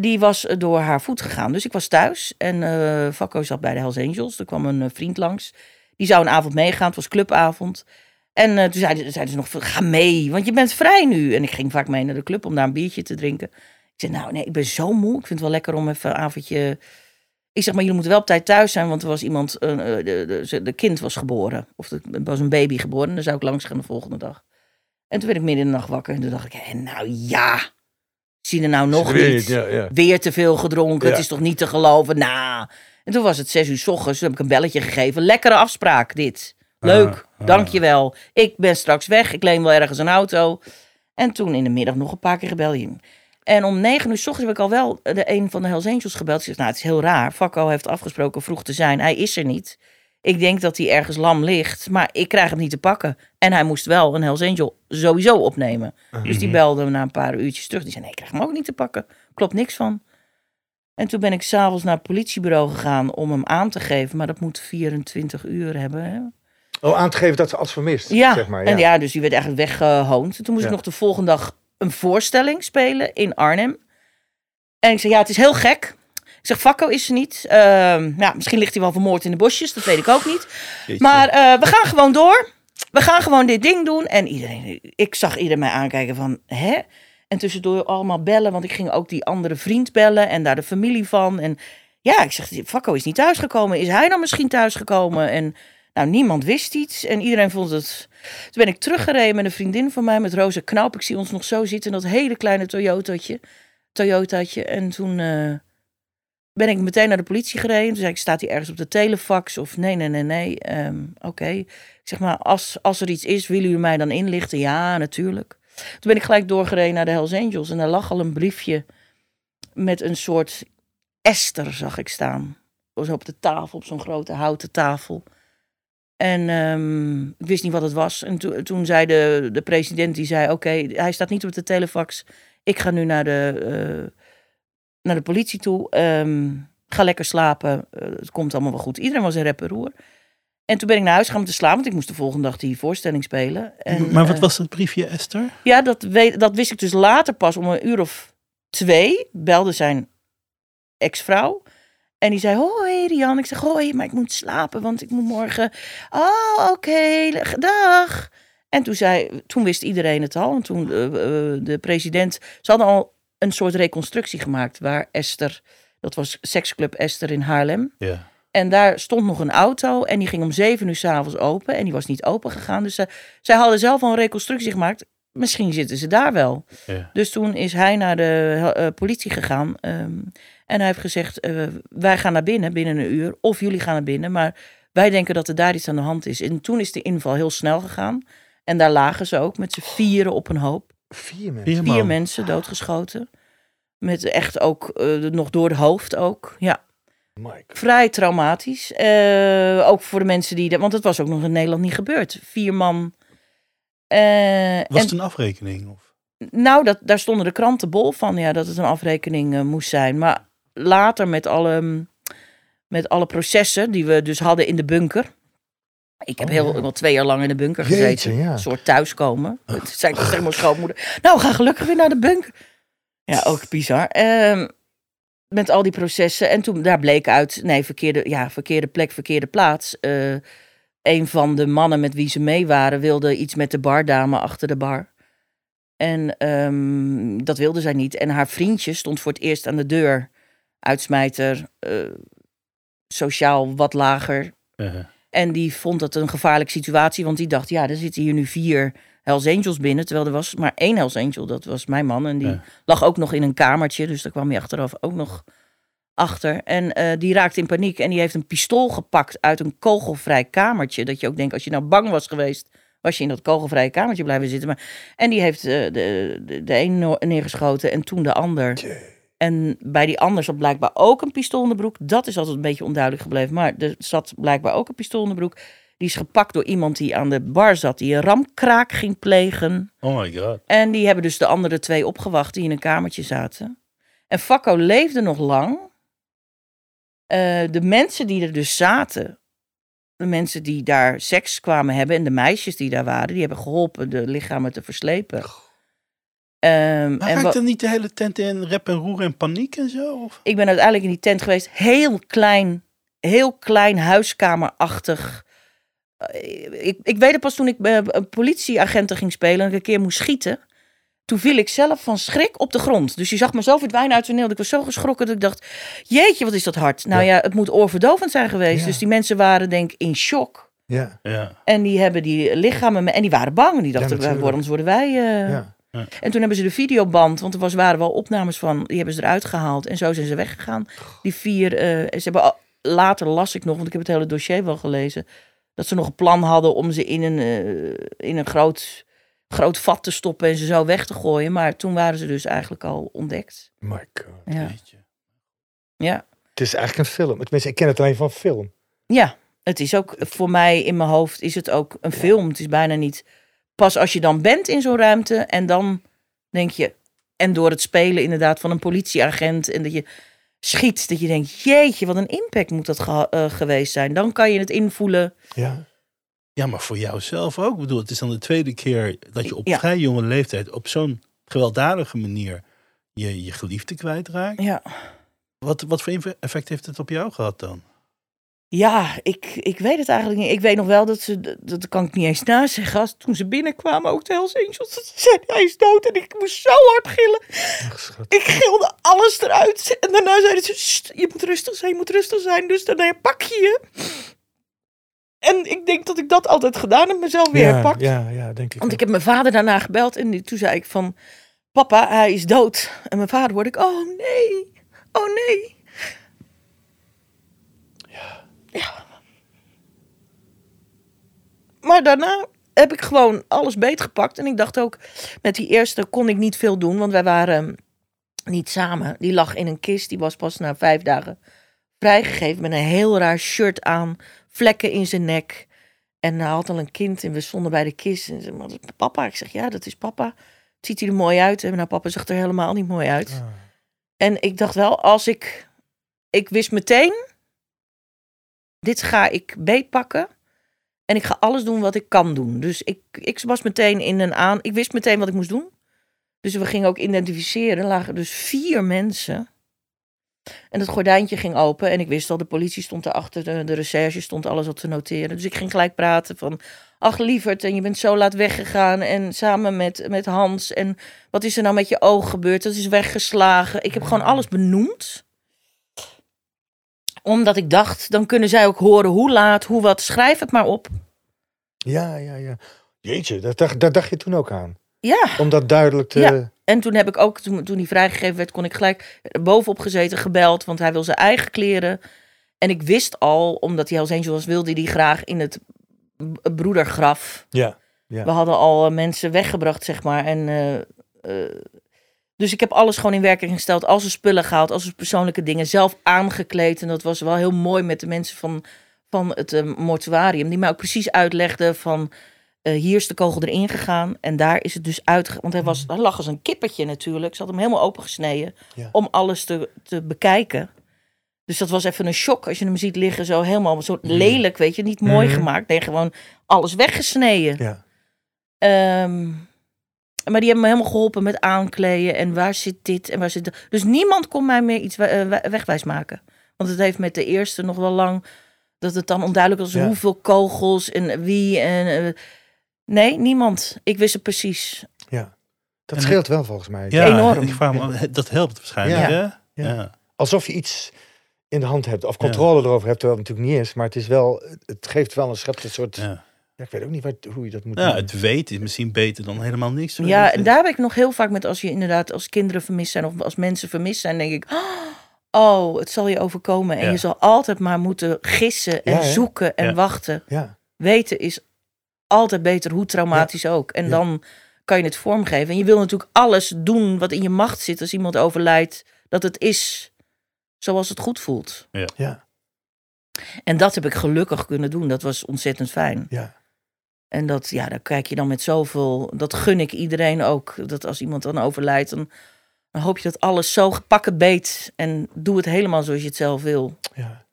Die was eh, door haar voet gegaan. Dus ik was thuis en Fakko zat bij de Hells Angels. Er kwam een eh, vriend langs. Die zou een avond meegaan, het was clubavond. En toen zeiden, ze nog, ga mee, want je bent vrij nu. En ik ging vaak mee naar de club om daar een biertje te drinken. Ik zei, nou nee, ik ben zo moe. Ik vind het wel lekker om even een avondje... Ik zeg, maar jullie moeten wel op tijd thuis zijn, want er was iemand, de, kind was geboren. Of er was een baby geboren. En dan zou ik langs gaan de volgende dag. En toen werd ik midden in de nacht wakker. En toen dacht ik, nou ja, zie er nou nog Weer niet. Ja, ja. Weer te veel gedronken, Ja. het is toch niet te geloven. Nou, en toen was het zes uur s ochtends. Toen heb ik een belletje gegeven. Lekkere afspraak, dit. Leuk, Ah, ah. dankjewel. Ik ben straks weg. Ik leen wel ergens een auto. En toen in de middag nog een paar keer gebeld. En om negen uur s ochtends heb ik al wel de een van de Hells Angels gebeld. Ze zegt, nou, het is heel raar. Fakko heeft afgesproken vroeg te zijn. Hij is er niet. Ik denk dat hij ergens lam ligt, maar ik krijg hem niet te pakken. En hij moest wel een Hells Angel sowieso opnemen. Dus die belde me na een paar uurtjes terug. Die zei, nee, ik krijg hem ook niet te pakken. Klopt niks van. En toen ben ik s'avonds naar het politiebureau gegaan om hem aan te geven. Maar dat moet 24 uur hebben. Hè? Oh, aan te geven dat ze alles vermist. Ja, zeg maar, ja. en ja, dus die werd eigenlijk weggehoond. En toen moest Ja. ik nog de volgende dag een voorstelling spelen in Arnhem. En ik zei, ja, het is heel gek. Ik zeg, Fakko is er niet. Ehm, ja, misschien ligt hij wel vermoord in de bosjes, dat weet ik ook niet. Jeetje. Maar eh, we gaan gewoon door. We gaan gewoon dit ding doen. En iedereen, ik zag iedereen mij aankijken van, hè? En tussendoor allemaal bellen, want ik ging ook die andere vriend bellen en daar de familie van. En ja, ik zeg, Fakko is niet thuisgekomen. Is hij dan misschien thuisgekomen? En nou, niemand wist iets en iedereen vond het... Toen ben ik teruggereden met een vriendin van mij, met Rosa Knaup. Ik zie ons nog zo zitten in dat hele kleine Toyotaatje. Toyotaatje. En toen eh, ben ik meteen naar de politie gereden. Toen zei ik, staat hij ergens op de telefax? Of nee, nee, nee, nee. Ehm, Oké. Ik zeg maar, als, als er iets is, willen jullie mij dan inlichten? Ja, natuurlijk. Toen ben ik gelijk doorgereden naar de Hells Angels. En daar lag al een briefje met een soort Esther, zag ik staan. Zo op de tafel, op zo'n grote houten tafel. En ehm, ik wist niet wat het was. En toen zei de, de president, die zei, oké, hij staat niet op de telefax. Ik ga nu naar de, eh, naar de politie toe. Ehm, ga lekker slapen. Eh, het komt allemaal wel goed. Iedereen was in rep en roer. En toen ben ik naar huis gaan om te slapen, want ik moest de volgende dag die voorstelling spelen. En, maar wat eh, was dat briefje, Esther? ja, dat, weet, dat wist ik dus later pas. Om een uur of twee belde zijn ex-vrouw. En die zei, hoi Rian. Ik zeg, hoi, maar ik moet slapen, want ik moet morgen... Oh, oké, dag. En toen, zei, toen wist iedereen het al. En toen eh, de president... Ze hadden al een soort reconstructie gemaakt... waar Esther, dat was seksclub Esther in Haarlem... Ja. En daar stond nog een auto en die ging om zeven uur s'avonds open. En die was niet open gegaan. Dus zij, zij hadden zelf al een reconstructie gemaakt. Misschien zitten ze daar wel. ja. Dus toen is hij naar de eh, politie gegaan. ehm, en hij heeft gezegd, eh, wij gaan naar binnen binnen een uur. Of jullie gaan naar binnen. Maar wij denken dat er daar iets aan de hand is. En toen is de inval heel snel gegaan. En daar lagen ze ook met z'n vieren op een hoop. Vier mensen. Vier mensen doodgeschoten. Met echt ook, eh, nog door het hoofd ook. Ja Mike. vrij traumatisch. Eh, ook voor de mensen die... de- Want het was ook nog in Nederland niet gebeurd. Vier man Eh, Was en, het een afrekening? Of? nou, dat, daar stonden de kranten bol van, ja, dat het een afrekening moest zijn. Maar later met alle, mm, met alle processen die we dus hadden in de bunker. Ik heb Oh, heel, wel twee jaar lang in de bunker gezeten. Jeetje, ja. Een soort thuiskomen. Het zei ik tegen mijn schoonmoeder. Nou, ga gelukkig weer naar de bunker. Ja, ook bizar. Ehm, met al die processen. En toen, daar bleek uit, nee, verkeerde, ja, verkeerde plek, verkeerde plaats. Eh, een van de mannen met wie ze mee waren wilde iets met de bardame achter de bar. En ehm, dat wilde zij niet. En haar vriendje stond voor het eerst aan de deur. Uitsmijter, eh, sociaal wat lager. Eh, En die vond dat een gevaarlijke situatie, want die dacht, ja, er zitten hier nu vier Hells Angels binnen. Terwijl er was maar één Hells Angel, dat was mijn man. En die Ja. lag ook nog in een kamertje, dus daar kwam hij achteraf ook nog achter. En eh, die raakte in paniek en die heeft een pistool gepakt uit een kogelvrij kamertje. Dat je ook denkt, als je nou bang was geweest, was je in dat kogelvrije kamertje blijven zitten. Maar, en die heeft eh, de, de, de een neergeschoten en toen de ander. En bij die ander zat blijkbaar ook een pistool in de broek. Dat is altijd een beetje onduidelijk gebleven. Maar er zat blijkbaar ook een pistool in de broek. Die is gepakt door iemand die aan de bar zat. Die een ramkraak ging plegen. oh my god. En die hebben dus de andere twee opgewacht die in een kamertje zaten. En Fakko leefde nog lang. Eh, de mensen die er dus zaten, de mensen die daar seks kwamen hebben en de meisjes die daar waren, die hebben geholpen de lichamen te verslepen. Ehm, Maar en ik dan niet de hele tent in rep en roer en paniek en zo? Of? ik ben uiteindelijk in die tent geweest, heel klein, heel klein huiskamerachtig. Eh, Ik, ik weet het pas toen ik bij een politieagenten ging spelen en ik een keer moest schieten. Toen viel ik zelf van schrik op de grond. Dus je zag me zo verdwijnen uit het toneel. Ik was zo geschrokken dat ik dacht, jeetje, wat is dat hard. Nou ja, Ja. het moet oorverdovend zijn geweest. Ja. Dus die mensen waren denk ik in shock. Ja, Ja. En die hebben die lichamen, me- en die waren bang. Die dachten, natuurlijk. "Waar- anders worden wij... eh, ja. en toen hebben ze de videoband, want er was, waren wel opnames van, die hebben ze eruit gehaald. En zo zijn ze weggegaan. Die vier, eh, ze hebben al- later las ik nog, want ik heb het hele dossier wel gelezen, dat ze nog een plan hadden om ze in een, eh, in een groot, groot vat te stoppen en ze zo weg te gooien. Maar toen waren ze dus eigenlijk al ontdekt. My god. Ja, Jeetje. ja. Het is eigenlijk een film. Tenminste, ik ken het alleen van film. ja. het is ook voor mij in mijn hoofd is het ook een film. Het is bijna niet pas als je dan bent in zo'n ruimte en dan denk je en door het spelen inderdaad van een politieagent en dat je schiet, dat je denkt, jeetje, wat een impact moet dat eh, geweest zijn. Dan kan je het invoelen. Ja. Ja, maar voor jou zelf ook. Ik bedoel, het is dan de tweede keer dat je op Ja. vrij jonge leeftijd op zo'n gewelddadige manier je, je geliefde kwijtraakt. Ja, Wat, wat voor effect heeft het op jou gehad dan? Ja ik, ik weet het eigenlijk niet. Ik weet nog wel dat ze, dat kan ik niet eens nazeggen, als toen ze binnenkwamen, ook de Hells Angels, dat ze zeiden, hij is dood. En ik moest zo hard gillen. Ach. Ik gilde alles eruit. En daarna zeiden ze, "Sst, je moet rustig zijn, je moet rustig zijn. Dus daarna pak je je. En ik denk dat ik dat altijd gedaan heb, mezelf weer ja, herpakt. ja, ja, denk ik. Want ik heb mijn vader daarna gebeld en toen zei ik van... Papa, hij is dood. En mijn vader hoorde ik, oh nee, oh nee. Ja. Maar daarna heb ik gewoon alles beetgepakt. En ik dacht ook, met die eerste kon ik niet veel doen, want wij waren niet samen. Die lag in een kist, die was pas na vijf dagen vrijgegeven met een heel raar shirt aan, vlekken in zijn nek. En hij had al een kind en we stonden bij de kist. En ze zei, "Maar dat is papa. Ik zeg, ja, dat is papa. Ziet hij er mooi uit? En nou, papa zag er helemaal niet mooi uit. Ah. En ik dacht wel, als ik... Ik wist meteen, dit ga ik beetpakken. En ik ga alles doen wat ik kan doen. Dus ik, ik was meteen in een aan... Ik wist meteen wat ik moest doen. Dus we gingen ook identificeren. Er lagen dus vier mensen. En het gordijntje ging open. En ik wist al, de politie stond erachter. De, de recherche stond alles al te noteren. Dus ik ging gelijk praten van... Ach, lieverd, en je bent zo laat weggegaan. En samen met, met Hans. En wat is er nou met je oog gebeurd? Dat is weggeslagen. Ik heb gewoon alles benoemd. Omdat ik dacht, dan kunnen zij ook horen hoe laat, hoe wat. Schrijf het maar op. Ja, ja, ja. Jeetje, dat dacht, dat dacht je toen ook aan. Ja. Om dat duidelijk te... Ja. En toen heb ik ook, toen, toen hij vrijgegeven werd, kon ik gelijk bovenop gezeten, gebeld. Want hij wil zijn eigen kleren. En ik wist al, omdat hij Hells Angel was, wilde hij graag in het broedergraf. Ja. Ja. We hadden al eh, mensen weggebracht, zeg maar. En, eh, eh, dus ik heb alles gewoon in werking gesteld. Al zijn spullen gehaald, al zijn persoonlijke dingen. Zelf aangekleed. En dat was wel heel mooi met de mensen van, van het eh, mortuarium. Die mij ook precies uitlegden van... eh, hier is de kogel erin gegaan. En daar is het dus uit. Want hij, was, hij lag als een kippetje natuurlijk. Ze had hem helemaal opengesneden. Ja. Om alles te, te bekijken. Dus dat was even een shock als je hem ziet liggen. Zo helemaal zo lelijk, weet je. Niet mooi Mhm. gemaakt. Nee, gewoon alles weggesneden. Ja. Ehm, maar die hebben me helemaal geholpen met aankleden. En waar zit dit en waar zit dat. Dus niemand kon mij meer iets eh, we- wegwijs maken. Want het heeft met de eerste nog wel lang... dat het dan onduidelijk was Ja. hoeveel kogels en wie. En, eh, nee, niemand. Ik wist het precies. Dat En- scheelt wel volgens mij. Ja, Enorm. Ik vraag me, af, dat helpt waarschijnlijk, Ja. hè? Ja. Ja. Alsof je iets in de hand hebt. Of controle erover hebt, terwijl het natuurlijk niet is. Maar het is wel, het geeft wel een schept een soort... Ja. Ja. ik weet ook niet wat, hoe je dat moet Ja, doen. het weten is misschien beter dan helemaal niks. Ja, weten. en daar heb ik nog heel vaak met als je inderdaad als kinderen vermist zijn of als mensen vermist zijn, denk ik, oh, het zal je overkomen. En Ja. je zal altijd maar moeten gissen en Ja, zoeken en Ja. wachten. Ja, Weten is altijd beter, hoe traumatisch ook. En Ja. dan kan je het vormgeven. En je wil natuurlijk alles doen wat in je macht zit als iemand overlijdt, dat het is zoals het goed voelt. ja, En dat heb ik gelukkig kunnen doen. Dat was ontzettend fijn. ja. En dat, ja, daar kijk je dan met zoveel. Dat gun ik iedereen ook. Dat als iemand dan overlijdt, dan, dan hoop je dat alles zo pak het beet. En doe het helemaal zoals je het zelf wil. ja.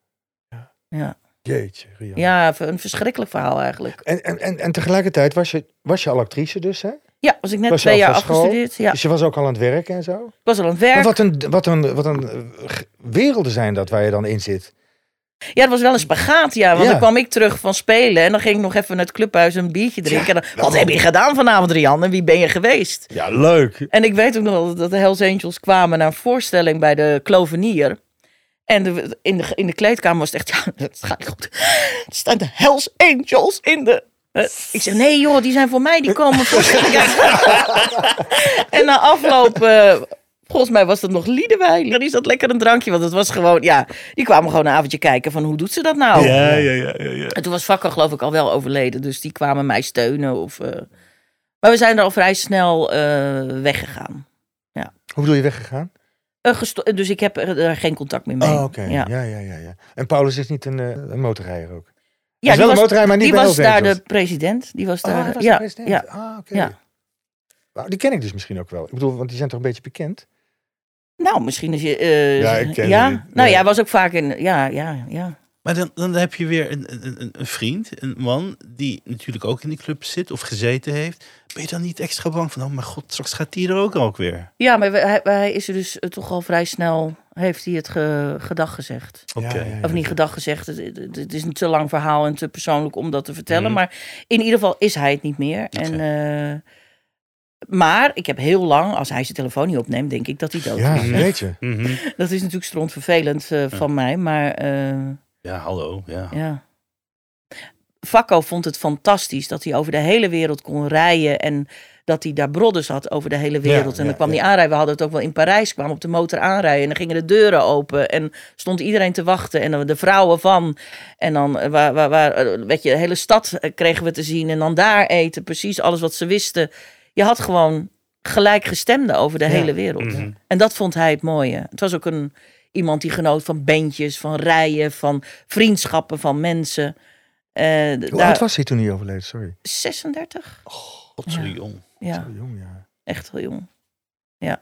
Ja, Jeetje, Rian. ja een verschrikkelijk verhaal eigenlijk. En, en, en, en tegelijkertijd was je, was je al actrice dus, hè? Ja, was ik net Was je twee jaar afgestudeerd. Ja, Dus je was ook al aan het werken en zo? ik was al aan het Maar werk. wat een, wat een, wat een eh, werelden zijn dat waar je dan in zit. Ja, dat was wel een spagaat, ja. Want Ja. dan kwam ik terug van spelen. En dan ging ik nog even naar het clubhuis een biertje drinken. En dan, wat heb je gedaan vanavond, Rian? En wie ben je geweest? Ja, leuk. En ik weet ook nog dat de Hells Angels kwamen naar een voorstelling bij de Klovenier. En de, in, de, in de kleedkamer was het echt, ja, het gaat niet goed. Er staan de Hells Angels in de... Eh, ik zeg, nee joh, die zijn voor mij, die komen kijken. en na afloop, eh, volgens mij was dat nog Liedewijn. Dan is dat lekker een drankje, want het was gewoon, ja, die kwamen gewoon een avondje kijken van hoe doet ze dat nou? Ja, ja, ja, ja, ja. En toen was Vakker geloof ik al wel overleden, dus die kwamen mij steunen. Of, eh, Maar we zijn er al vrij snel eh, weggegaan. Hoe bedoel je weggegaan? Eh, gesto- dus ik heb er, geen contact meer mee. Oh, oké. Ja. Ja. Ja, ja, ja, En Paulus is niet een, eh, een motorrijder ook? Ja, is wel die een was, motorrijder, maar niet die bij was daar de president. Die was Oh, daar. de- was ja, de president. ja. Ah, oké. Ja. Nou, die ken ik dus misschien ook wel. Ik bedoel, want die zijn toch een beetje bekend? Nou, misschien is je. eh, Ja, ik ken ja? die. Nou, jij was ook vaak in. Ja, ja, ja. Maar dan, dan heb je weer een, een, een- vriend, een man, die natuurlijk ook in die club zit of gezeten heeft. Ben je dan niet extra bang van, oh mijn god, straks gaat die er ook ook weer? Ja, maar hij, hij is er dus eh, toch al vrij snel. Heeft hij het ge, gedag gezegd? Oké. Ja, ja, ja. Of niet gedag gezegd. Het, het- het is een te lang verhaal en te persoonlijk om dat te vertellen. Mhm. Maar in ieder geval is hij het niet meer. En, eh, maar ik heb heel lang, als hij zijn telefoon niet opneemt, denk ik dat hij dood Ja, is. weet je. Dat is natuurlijk strontvervelend eh van mij. Maar eh, Ja, hallo. Ja. ja. Vakko vond het fantastisch dat hij over de hele wereld kon rijden. En dat hij daar brodders had over de hele wereld. Ja, en dan ja, kwam ja. hij aanrijden. We hadden het ook wel in Parijs. kwam op de motor aanrijden. En dan gingen de deuren open. En stond iedereen te wachten. En dan de vrouwen van. En dan eh, waar, waar, waar, weet je, de hele stad kregen we te zien. En dan daar eten. Precies alles wat ze wisten. Je had gewoon gelijkgestemden over de Ja. hele wereld. Mhm. En dat vond hij het mooie. Het was ook een, iemand die genoot van bandjes, van rijen, van vriendschappen, van mensen. Eh, Hoe daar, oud was hij toen hij overleed? Sorry. 36? God, zo Ja. jong. Ja, Zo jong, ja. echt heel jong. Ja.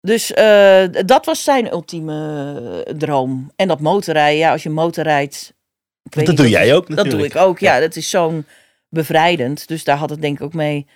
Dus eh, dat was zijn ultieme eh, droom. En dat motorrijden, ja, als je motorrijdt. Dat doe jij ook Dat natuurlijk. doe ik ook, ja. Dat is zo'n bevrijdend. Dus daar had het denk ik ook mee.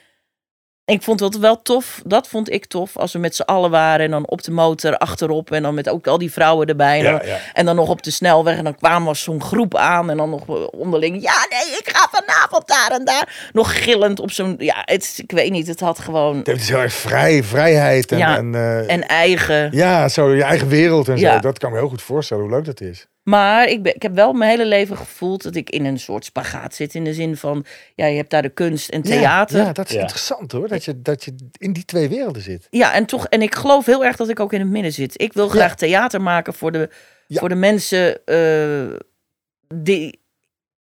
Ik vond het wel tof, dat vond ik tof, als we met z'n allen waren en dan op de motor achterop en dan met ook al die vrouwen erbij. En, Ja, dan, ja. en dan nog op de snelweg en dan kwamen we zo'n groep aan en dan nog onderling, ja nee, ik ga vanavond daar en daar. Nog gillend op zo'n, ja, het, ik weet niet, het had gewoon Het is heel erg vrij, vrijheid en, Ja, en, eh, een eigen. ja, zo je eigen wereld en zo. Dat kan me heel goed voorstellen hoe leuk dat is. Maar ik, ben, ik heb wel mijn hele leven gevoeld dat ik in een soort spagaat zit. In de zin van, ja, je hebt daar de kunst en theater. Ja, ja, dat is Ja. interessant hoor. Dat je, dat je in die twee werelden zit. Ja, en toch, en ik geloof heel erg dat ik ook in het midden zit. Ik wil graag theater maken voor de, Ja. voor de mensen eh, die.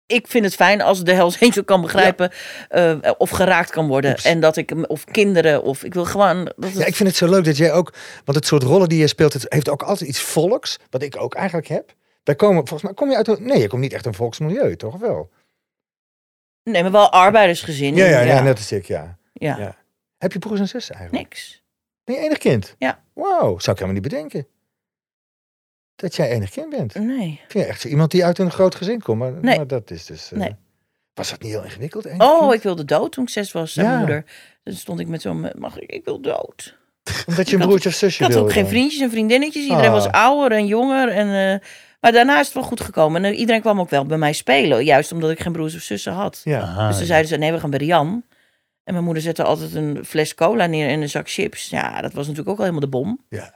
Ik vind het fijn als de Hells Angel kan begrijpen eh, of geraakt kan worden. Oeps. En dat ik, hem- of kinderen, of ik wil gewoon. Dat het- Ja, ik vind het zo leuk dat jij ook, want het soort rollen die je speelt, het heeft ook altijd iets volks, wat ik ook eigenlijk heb. Daar komen, volgens mij kom je uit een, nee, je komt niet echt een volksmilieu, toch Of wel? Nee, maar wel arbeidersgezin. Ja, ja, ja, net als ik, ja. Ja. ja. Heb je broers en zussen eigenlijk? Niks. Nee, enig kind? Ja. Wauw, zou ik helemaal niet bedenken. Dat jij enig kind bent. Nee. Vind je echt zo iemand die uit een groot gezin komt? Maar, Nee. maar dat is dus... eh, Nee. Was dat niet heel ingewikkeld? Oh, kind? ik wilde dood toen ik zes was, zei mijn Ja. moeder. Dan stond ik met zo'n, mag ik, ik wil dood. Omdat je een broertje of zusje Ik had wilde ook geen vriendjes en vriendinnetjes. Iedereen Ah. was ouder en jonger. En, eh, maar daarna is het wel goed gekomen. En iedereen kwam ook wel bij mij spelen. Juist omdat ik geen broers of zussen had. Ja. Aha, dus toen ja. zeiden ze, nee, we gaan bij Rian. En mijn moeder zette altijd een fles cola neer en een zak chips. Ja, dat was natuurlijk ook al helemaal de bom. Ja.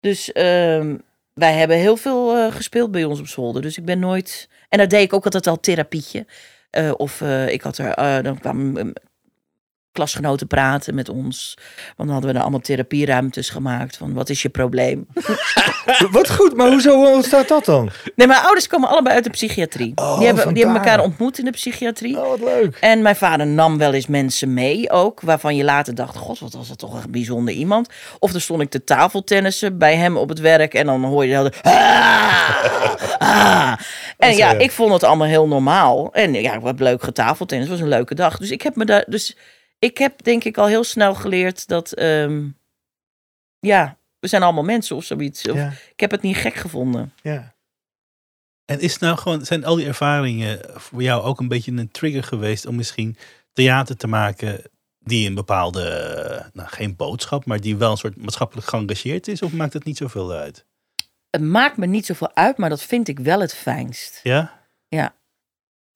Dus ehm, wij hebben heel veel eh, gespeeld bij ons op zolder. Dus ik ben nooit... En daar deed ik ook altijd al therapietje. Eh, of eh, ik had er... dan kwamen eh, klasgenoten praten met ons. Want dan hadden we dan allemaal therapieruimtes gemaakt. Van, wat is je probleem? Wat goed, maar hoezo hoe ontstaat dat dan? Nee, mijn ouders komen allebei uit de psychiatrie. Oh, die, hebben, die hebben elkaar ontmoet in de psychiatrie. Oh, wat leuk. En mijn vader nam wel eens mensen mee ook, waarvan je later dacht, god, wat was dat toch een bijzonder iemand. Of dan stond ik te tafeltennissen bij hem op het werk en dan hoor je tijd, "Ah, ah." En ja, ik vond het allemaal heel normaal. En ja, heb leuk getafeltennis, het was een leuke dag. Dus ik heb me daar, dus ik heb denk ik al heel snel geleerd dat, ehm, ja, we zijn allemaal mensen of zoiets. Of, Ja, Ik heb het niet gek gevonden. ja. En is nou gewoon, zijn al die ervaringen voor jou ook een beetje een trigger geweest om misschien theater te maken die een bepaalde, nou geen boodschap, maar die wel een soort maatschappelijk geëngageerd is? Of maakt het niet zoveel uit? Het maakt me niet zoveel uit, maar dat vind ik wel het fijnst. Ja?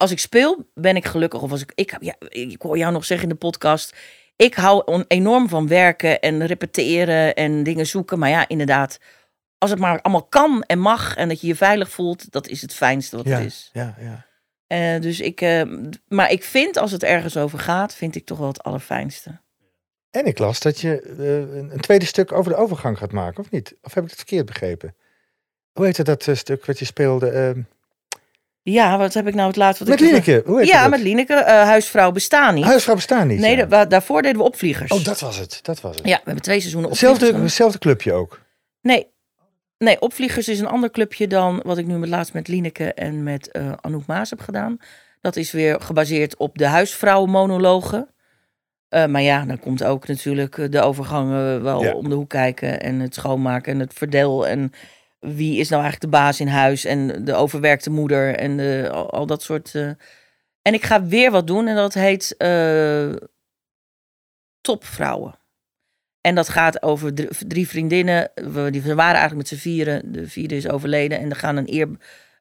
Als ik speel, ben ik gelukkig. Of als ik, ik, ja, ik hoor jou nog zeggen in de podcast. Ik hou enorm van werken en repeteren en dingen zoeken. Maar ja, inderdaad, als het maar allemaal kan en mag en dat je je veilig voelt, dat is het fijnste wat Ja, het is. ja, ja. Eh, dus ik, eh, maar ik vind als het ergens over gaat, vind ik toch wel het allerfijnste. En ik las dat je eh, een tweede stuk over de overgang gaat maken, of niet? Of heb ik het verkeerd begrepen? Hoe heette dat stuk wat je speelde? Ja, wat heb ik nou het laatste? Wat met ik Lineke, hoe heet Ja, dat? met Lineke. eh, huisvrouw bestaan niet. Huisvrouw bestaan niet. nee, ja. da- wa- daarvoor deden we opvliegers. Oh, dat was het. Dat was het. Ja, we hebben twee seizoenen opvliegers Hetzelfde, clubje ook. Nee. Nee, Opvliegers is een ander clubje dan wat ik nu met laatst met Lineke en met eh Anouk Maas heb gedaan. Dat is weer gebaseerd op de huisvrouwenmonologen. Eh, maar ja, dan komt ook natuurlijk de overgang eh, wel Ja. om de hoek kijken. En het schoonmaken en het verdeel. En wie is nou eigenlijk de baas in huis. En de overwerkte moeder. En de, al, al dat soort. eh. En ik ga weer wat doen. En dat heet eh, Topvrouwen. En dat gaat over drie, drie vriendinnen. We, die, we waren eigenlijk met z'n vieren. De vierde is overleden. En er gaan een, eer,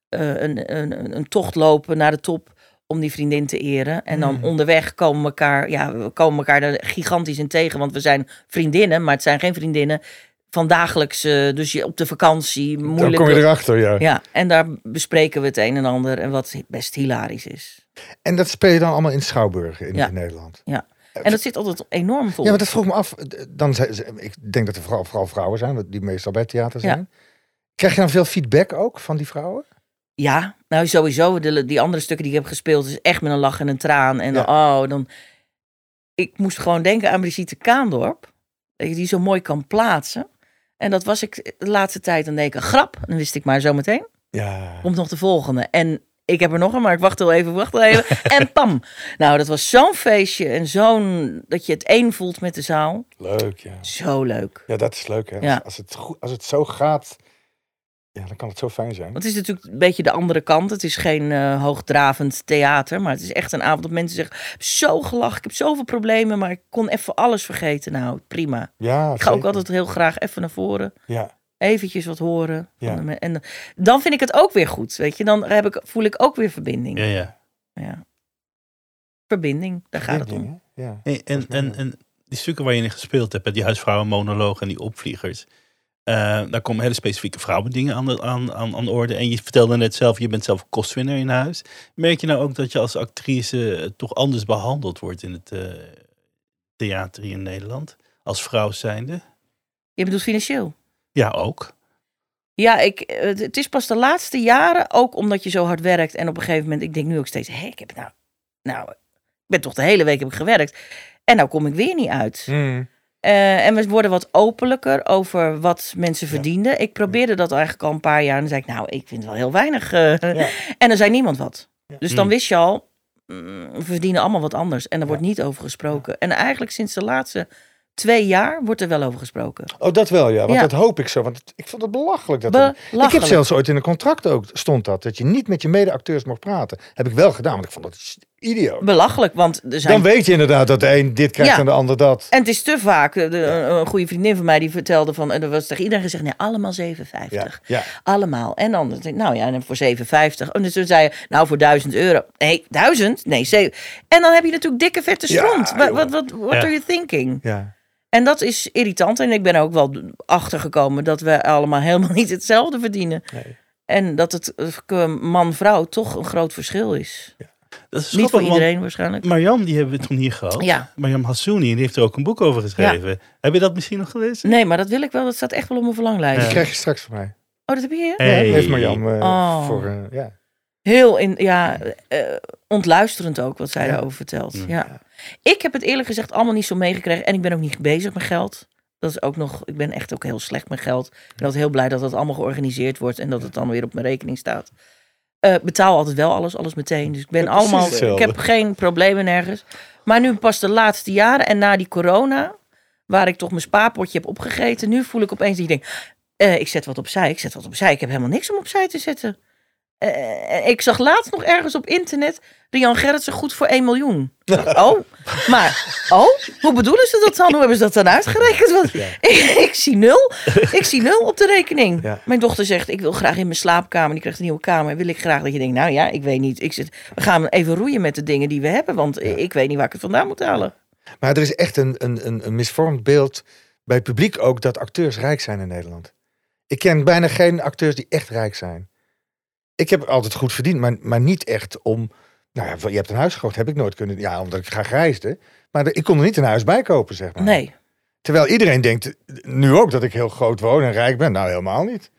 eh, een, een, een tocht lopen naar de top om die vriendin te eren. En dan Mm. onderweg komen we elkaar, ja, we komen elkaar er gigantisch in tegen. Want we zijn vriendinnen, maar het zijn geen vriendinnen van dagelijks. eh, dus je op de vakantie, Dan moeilijk. kom je erachter, ja. Ja, en daar bespreken we het een en ander. En wat best hilarisch is. En dat speel je dan allemaal in Schouwburg in, Ja. in Nederland. En dat zit altijd enorm vol. Ja, maar dat vroeg me af. Dan, ik denk dat er vooral, vooral vrouwen zijn, die meestal bij het theater Ja. zijn. Krijg je dan veel feedback ook van die vrouwen? Ja, nou sowieso. De, die andere stukken die ik heb gespeeld is echt met een lach en een traan. En Ja. oh, dan... Ik moest gewoon denken aan Brigitte Kaandorp. Dat je die zo mooi kan plaatsen. En dat was ik de laatste tijd. Dan deed ik een grap. Dan wist ik maar zo meteen. Ja. Komt nog de volgende. En ik heb er nog een, maar ik wacht wel even, wacht wel even. en pam. Nou, dat was zo'n feestje. En zo'n... Dat je het één voelt met de zaal. Leuk, ja. Zo leuk. Ja, dat is leuk, hè. Ja. Als, als, het goed, als het zo gaat, ja, dan kan het zo fijn zijn. Want het is natuurlijk een beetje de andere kant. Het is geen eh, hoogdravend theater. Maar het is echt een avond dat mensen zeggen... "Ik heb Zo gelachen, ik heb zoveel problemen. Maar ik kon even alles vergeten. Nou, prima. Ja, Ik ga ook altijd heel graag even naar voren. Ja, Eventjes wat horen. van Ja. En dan vind ik het ook weer goed. Weet je, dan heb ik, voel ik ook weer verbinding. Ja, ja. Ja. Verbinding, daar gaat het om. Ja. Hey, en, en, en die stukken waar je in gespeeld hebt, die huisvrouwenmonoloog en die opvliegers. Eh, daar komen hele specifieke vrouwendingen aan, de, aan, aan, aan de orde. En je vertelde net zelf, je bent zelf kostwinner in huis. Merk je nou ook dat je als actrice eh, toch anders behandeld wordt in het eh, theater hier in Nederland? Als vrouw zijnde? Je bedoelt financieel? Ja, ook. Ja, ik, het is pas de laatste jaren, ook omdat je zo hard werkt. En op een gegeven moment, ik denk nu ook steeds, hé, ik heb nou, nou, ik ben toch de hele week heb ik gewerkt. En nou kom ik weer niet uit. Mm. Eh, en we worden wat openlijker over wat mensen Ja. verdienden. Ik probeerde dat eigenlijk al een paar jaar. En dan zei ik, nou, ik vind wel heel weinig. eh. Ja. En er zei niemand wat. Ja. Dus dan Hmm. wist je al, mm, we verdienen allemaal wat anders. En er wordt niet over gesproken. En eigenlijk sinds de laatste twee jaar wordt er wel over gesproken. Oh, dat wel, ja. Want Ja. dat hoop ik zo. Want ik vond het belachelijk. Dat er- ik heb Belachelijk. zelfs ooit in een contract ook stond dat. Dat je niet met je mede-acteurs mocht praten. Heb ik wel gedaan, want ik vond dat idioot. Belachelijk, want er zijn Dan weet je inderdaad dat de een dit krijgt Ja. en de ander dat. En het is te vaak, de- een goede vriendin van mij die vertelde van, en er was tegen iedereen gezegd, nee, allemaal 7,50. Ja, ja. Allemaal. En dan, denk ik, nou ja, en voor 7,50. En dus toen zei je, nou voor 1000 euro. Nee, 1000? Nee, zeven. En dan heb je natuurlijk dikke vette Ja, stront. Wat, joh. wat, wat what Ja. are you thinking? ja. En dat is irritant. En ik ben ook wel achtergekomen dat we allemaal helemaal niet hetzelfde verdienen. Nee. En dat het eh, man-vrouw toch een groot verschil is. Dat is Niet voor iedereen waarschijnlijk. Mariam, die hebben we toen hier gehad. Ja. Mariam Hassouni, die heeft er ook een boek over geschreven. Heb je dat misschien nog gelezen? Nee, maar dat wil ik wel. Dat staat echt wel op mijn verlanglijst. Die krijg je straks van mij. Oh, dat heb je hier? Hey. Ja, heeft Marjam eh, Oh. voor... eh, ja. Heel in, ja, eh, ontluisterend ook wat zij Ja. daarover vertelt. Ja. Ja. Ik heb het eerlijk gezegd allemaal niet zo meegekregen. En ik ben ook niet bezig met geld. Dat is ook nog, ik ben echt ook heel slecht met geld. Ik ben altijd heel blij dat dat allemaal georganiseerd wordt en dat het dan weer op mijn rekening staat. Eh, betaal altijd wel alles, alles meteen. Dus ik ben allemaal, ik heb geen problemen nergens. Maar nu pas de laatste jaren en na die corona, waar ik toch mijn spaarpotje heb opgegeten, nu voel ik opeens ik denk, eh, ik zet wat opzij, ik zet wat opzij. Ik heb helemaal niks om opzij te zetten. Eh, ik zag laatst nog ergens op internet Rian Gerritsen goed voor 1 miljoen. Oh, maar, oh, hoe bedoelen ze dat dan? Hoe hebben ze dat dan uitgerekend? Want ik, ik zie nul. Ik zie nul op de rekening. Ja. Mijn dochter zegt, ik wil graag in mijn slaapkamer. Die krijgt een nieuwe kamer. Wil ik graag dat je denkt, nou ja, ik weet niet. Ik zit, we gaan even roeien met de dingen die we hebben. Want ik weet niet waar ik het vandaan moet halen. Maar er is echt een, een, een, een misvormd beeld bij het publiek ook dat acteurs rijk zijn in Nederland. Ik ken bijna geen acteurs die echt rijk zijn. Ik heb altijd goed verdiend, maar, maar niet echt om... Nou ja, je hebt een huis gekocht, heb ik nooit kunnen... Ja, omdat ik graag reisde. Maar de- ik kon er niet een huis bij kopen, zeg maar. Nee. Terwijl iedereen denkt nu ook dat ik heel groot woon en rijk ben. Nou, helemaal niet.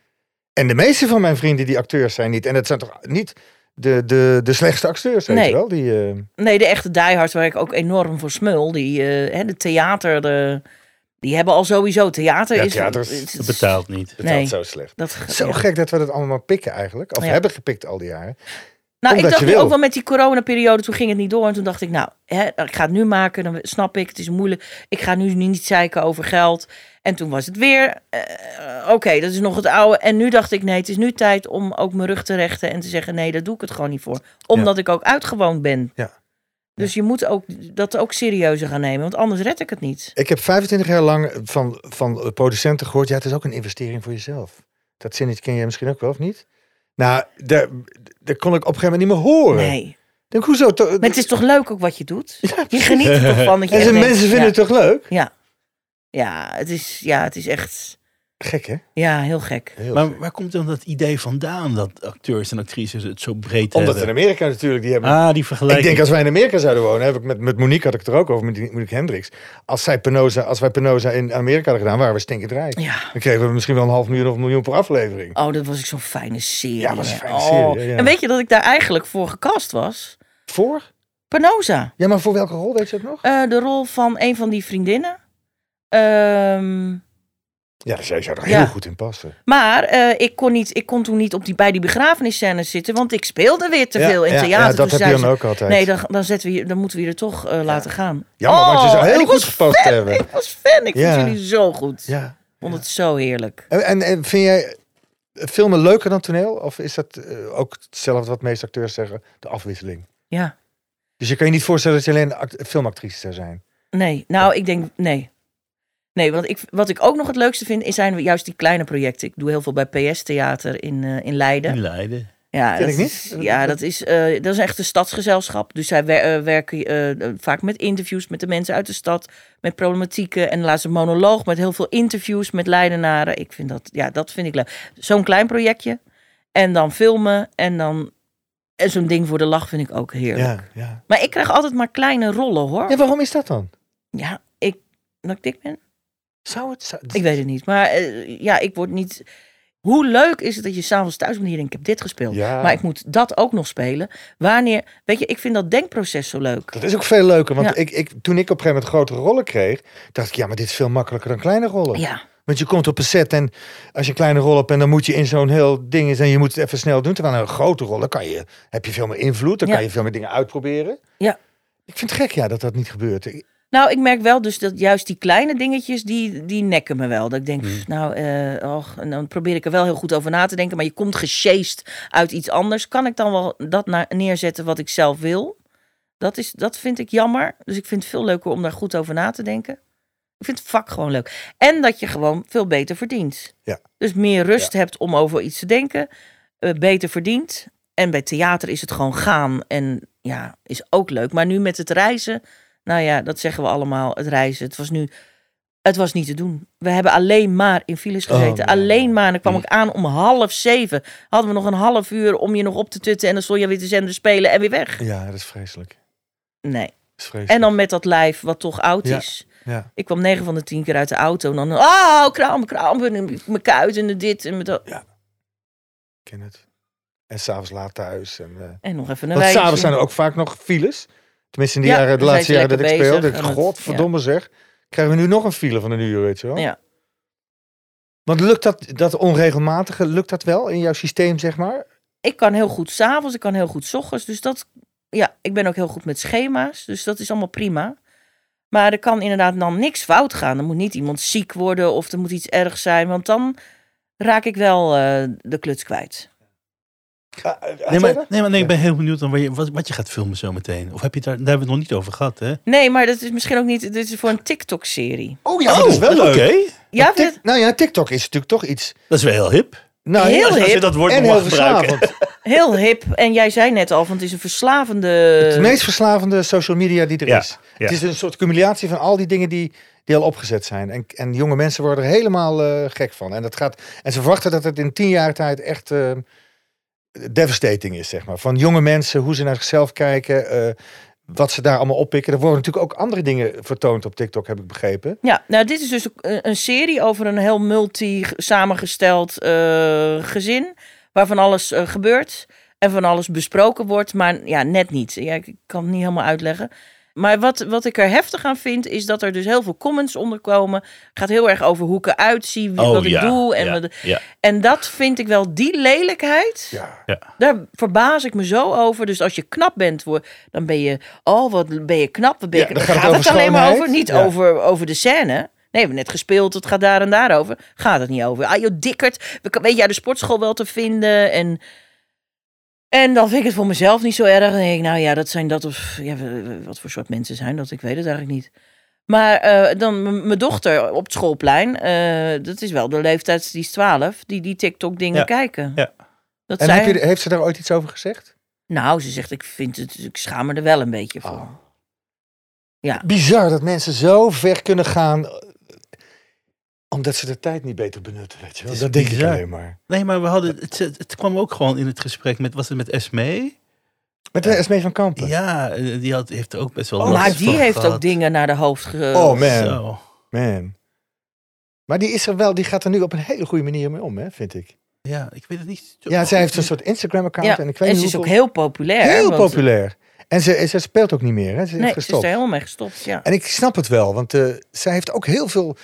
En de meeste van mijn vrienden die acteurs zijn niet. En het zijn toch niet de, de, de slechtste acteurs, weet Nee. je wel? Die, eh, Nee, de echte diehards waar ik ook enorm voor smul. Die, eh, hè, de theater, de, die hebben al sowieso theater. Ja, is, theater is- het- betaalt niet. betaalt Nee. zo slecht. Dat, Zo ja. gek dat we dat allemaal pikken eigenlijk. Of Ja. hebben gepikt al die jaren. Nou, ik Omdat dacht je nu wil. ook wel met die coronaperiode, toen ging het niet door. En toen dacht ik, nou, hè, ik ga het nu maken. Dan snap ik, het is moeilijk. Ik ga nu niet zeiken over geld. En toen was het weer, eh, oké, dat is nog het oude. En nu dacht ik, nee, het is nu tijd om ook mijn rug te rechten. En te zeggen, nee, daar doe ik het gewoon niet voor. Omdat ik ook uitgewoond ben. Ja. Dus je moet ook dat ook serieuzer gaan nemen. Want anders red ik het niet. Ik heb 25 jaar lang van, van producenten gehoord. Ja, het is ook een investering voor jezelf. Dat zinnetje ken jij misschien ook wel, of niet? Nou, daar, daar kon ik op een gegeven moment niet meer horen. Nee. Denk, hoezo? Maar het is toch leuk ook wat je doet? Ja, Je geniet er toch van. Dat je en denkt, mensen vinden ja, het toch leuk? Ja. Ja, het is, ja, het is echt... Gek, hè? Ja, heel gek. Heel Maar gek. waar komt dan dat idee vandaan dat acteurs en actrices het zo breed Omdat in hebben? Amerika natuurlijk, die hebben... Ah, die ik vergelijking. denk als wij in Amerika zouden wonen, heb ik met, met Monique had ik het er ook over, met die- Monique Hendricks. Als, zij Penosa, als wij Penosa in Amerika hadden gedaan, waren we stinkend rijk. Ja. Dan kregen we misschien wel een half miljoen of een miljoen per aflevering. Oh, dat was ik zo'n fijne serie. Ja, was een fijne Oh. serie, ja, ja. En weet je dat ik daar eigenlijk voor gecast was? Voor? Panosa. Ja, maar voor welke rol weet je het nog? Eh, de rol van een van die vriendinnen. Ehm, Ja, zij zou er Ja. heel goed in passen. maar eh, ik, kon niet, ik kon toen niet op die, bij die begrafenisscènes zitten, want ik speelde weer te Ja, veel in ja, theater. Ja, dat Toen heb je zei dan ze, ook altijd. Nee, dan, dan, zetten we, je- dan moeten we je er toch eh, laten gaan. Jammer, want je zou Oh, heel goed fan, hebben. Ik was fan. Ik Ja. vond jullie zo goed. Ik Ja. vond het zo heerlijk. En, en, en vind jij filmen leuker dan toneel? Of is dat eh, ook hetzelfde wat meeste acteurs zeggen? De afwisseling. Ja. Dus je kan je niet voorstellen dat je alleen act- filmactrice zou zijn. Nee, nou, ik denk nee. Nee, want ik, wat ik ook nog het leukste vind, is zijn juist die kleine projecten. Ik doe heel veel bij PS Theater in, eh, in Leiden. In Leiden. Ja, dat ik niet. Is, ja, dat is, eh, dat is echt een stadsgezelschap. Dus zij wer- eh, werken vaak met interviews met de mensen uit de stad, met problematieken. En laatst een monoloog met heel veel interviews met Leidenaren. Ik vind dat, ja, dat vind ik leuk. Zo'n klein projectje. En dan filmen en dan. En zo'n ding voor de lach vind ik ook heerlijk. Ja, ja. Maar ik krijg altijd maar kleine rollen hoor. ja, waarom is dat dan? Ja, ik. Dat ik dik ben? Zou het... Zou, Ik weet het niet. Maar eh, ja, ik word niet. Hoe leuk is het dat je s'avonds thuis bent en je denkt, ik heb dit gespeeld. Ja. Maar ik moet dat ook nog spelen. Wanneer, weet je, ik vind dat denkproces zo leuk. Dat is ook veel leuker. Want Ja. ik, ik, toen ik op een gegeven moment grotere rollen kreeg, dacht ik, ja, maar dit is veel makkelijker dan kleine rollen. Ja, Want je komt op een set en als je een kleine rol hebt en dan moet je in zo'n heel ding en je moet het even snel doen. Terwijl een grote rol, dan kan je, heb je veel meer invloed, dan Ja. kan je veel meer dingen uitproberen. Ja. Ik vind het gek ja, dat dat niet gebeurt. Nou, ik merk wel dus dat juist die kleine dingetjes, die, die nekken me wel. Dat ik denk, pff, nou, eh, och, en dan probeer ik er wel heel goed over na te denken. Maar je komt gesjeest uit iets anders. Kan ik dan wel dat na- neerzetten wat ik zelf wil? Dat, is, dat vind ik jammer. Dus ik vind het veel leuker om daar goed over na te denken. Ik vind het vak gewoon leuk. En dat je gewoon veel beter verdient. Ja. Dus meer rust hebt om over iets te denken. eh, beter verdient. En bij theater is het gewoon gaan. En ja, is ook leuk. Maar nu met het reizen. Nou ja, dat zeggen we allemaal. Het reizen. Het was nu. Het was niet te doen. We hebben alleen maar in files Oh, gezeten. alleen maar. En dan kwam Mm. ik aan om half zeven. Hadden we nog een half uur om je nog op te tutten. En dan stond je weer te zenden spelen en weer weg. ja, dat is vreselijk. Nee. Dat is vreselijk. En dan met dat lijf wat toch oud Ja. is. ja. Ik kwam 9 van de 10 keer uit de auto. En dan, oh, kramp, kramp. En mijn kuit en dit en met dat. Ik ken het. En s'avonds laat thuis. En, eh En nog even een Want s'avonds zijn er ook vaak nog files. Tenminste, in de, Ja, jaren, de laatste jaren dat ik speelde. bezig Ik, het- godverdomme zeg. Krijgen we nu nog een file van een uur, weet je wel? Ja. Want lukt dat, dat onregelmatige, lukt dat wel in jouw systeem, zeg maar? Ik kan heel goed s'avonds, ik kan heel goed 's ochtends. Dus dat, ja, ik ben ook heel goed met schema's. Dus dat is allemaal prima. Maar er kan inderdaad dan niks fout gaan. Er moet niet iemand ziek worden of er moet iets ergs zijn. Want dan raak ik wel eh, de kluts kwijt. Nee, maar, nee, maar nee, ik ben heel benieuwd dan wat je, wat, wat je gaat filmen zo meteen. Of heb je daar, daar hebben we het nog niet over gehad, hè? Nee, maar dat is misschien ook niet... Dit is voor een TikTok-serie. Oh ja, dat is wel leuk. Oké, Ja, nou ja, TikTok is natuurlijk toch iets... dat is wel heel hip. Nou, Heel ja, Als, als je hip. dat woord en nog heel gebruiken. heel hip. En jij zei net al, van het is een verslavende... Het meest verslavende social media die er Ja, is. ja. Het is een soort cumulatie van al die dingen die, die al opgezet zijn. En, en jonge mensen worden er helemaal eh, gek van. En, dat gaat, en ze verwachten dat het in tien jaar tijd echt eh, devastating is, zeg maar. Van jonge mensen, hoe ze naar zichzelf kijken, eh, wat ze daar allemaal oppikken. Er worden natuurlijk ook andere dingen vertoond op TikTok, heb ik begrepen. Ja, nou dit is dus een, een serie over een heel multi samengesteld eh, gezin. Waarvan alles eh, gebeurt en van alles besproken wordt. Maar ja, net niet. Ja, ik kan het niet helemaal uitleggen. Maar wat, wat ik er heftig aan vind, is dat er dus heel veel comments onder komen. gaat heel erg over hoe ik eruit zie, Oh, wat ik ja, doe. En, ja, wat- ja. en dat vind ik wel, die lelijkheid. Ja. Daar verbaas ik me zo over. Dus als je knap bent, dan ben je... Oh, wat ben je knap. Wat ben je, dan gaat, gaat het alleen maar over. Niet Ja. over, over de scène. Nee, we hebben net gespeeld. Het gaat daar en daar over. Gaat het niet over. Ah, joh, dikkerd. We kan- Weet je, uit de sportschool wel te vinden. En, en dan vind ik het voor mezelf niet zo erg. Dan denk ik, nou ja, dat zijn dat of... Ja, wat voor soort mensen zijn dat? Ik weet het eigenlijk niet. Maar eh, dan mijn dochter op het schoolplein. eh, dat is wel de leeftijd, die is 12. Die die TikTok dingen Ja. kijken. Ja. Dat En zij... heb je, heeft ze daar ooit iets over gezegd? Nou, ze zegt, ik vind het, ik schaam me er wel een beetje voor. Oh. Ja. Bizar dat mensen zo ver kunnen gaan. Eh, Omdat ze de tijd niet beter benutten, weet je wel. Is Dat denk ik alleen maar. Nee, maar we hadden, het, het, kwam ook gewoon in het gesprek met, was het met Esmee? Met de Esmee van Kampen. Ja, eh, die had, heeft er ook best wel Oh, last maar die van heeft gehad. ook dingen naar de hoofd ge... Oh man, Zo. man. Maar die is er wel, die gaat er nu op een hele goede manier mee om, hè, vind ik. Ja, ik weet het niet. Ja, zij heeft een soort Instagram-account Ja, en en ik weet ze niet is ook heel populair. heel want- populair. En ze, ze speelt ook niet meer, hè? Ze Nee, ze is gestopt. er helemaal mee gestopt, ja. En ik snap het wel, want eh, zij heeft ook heel veel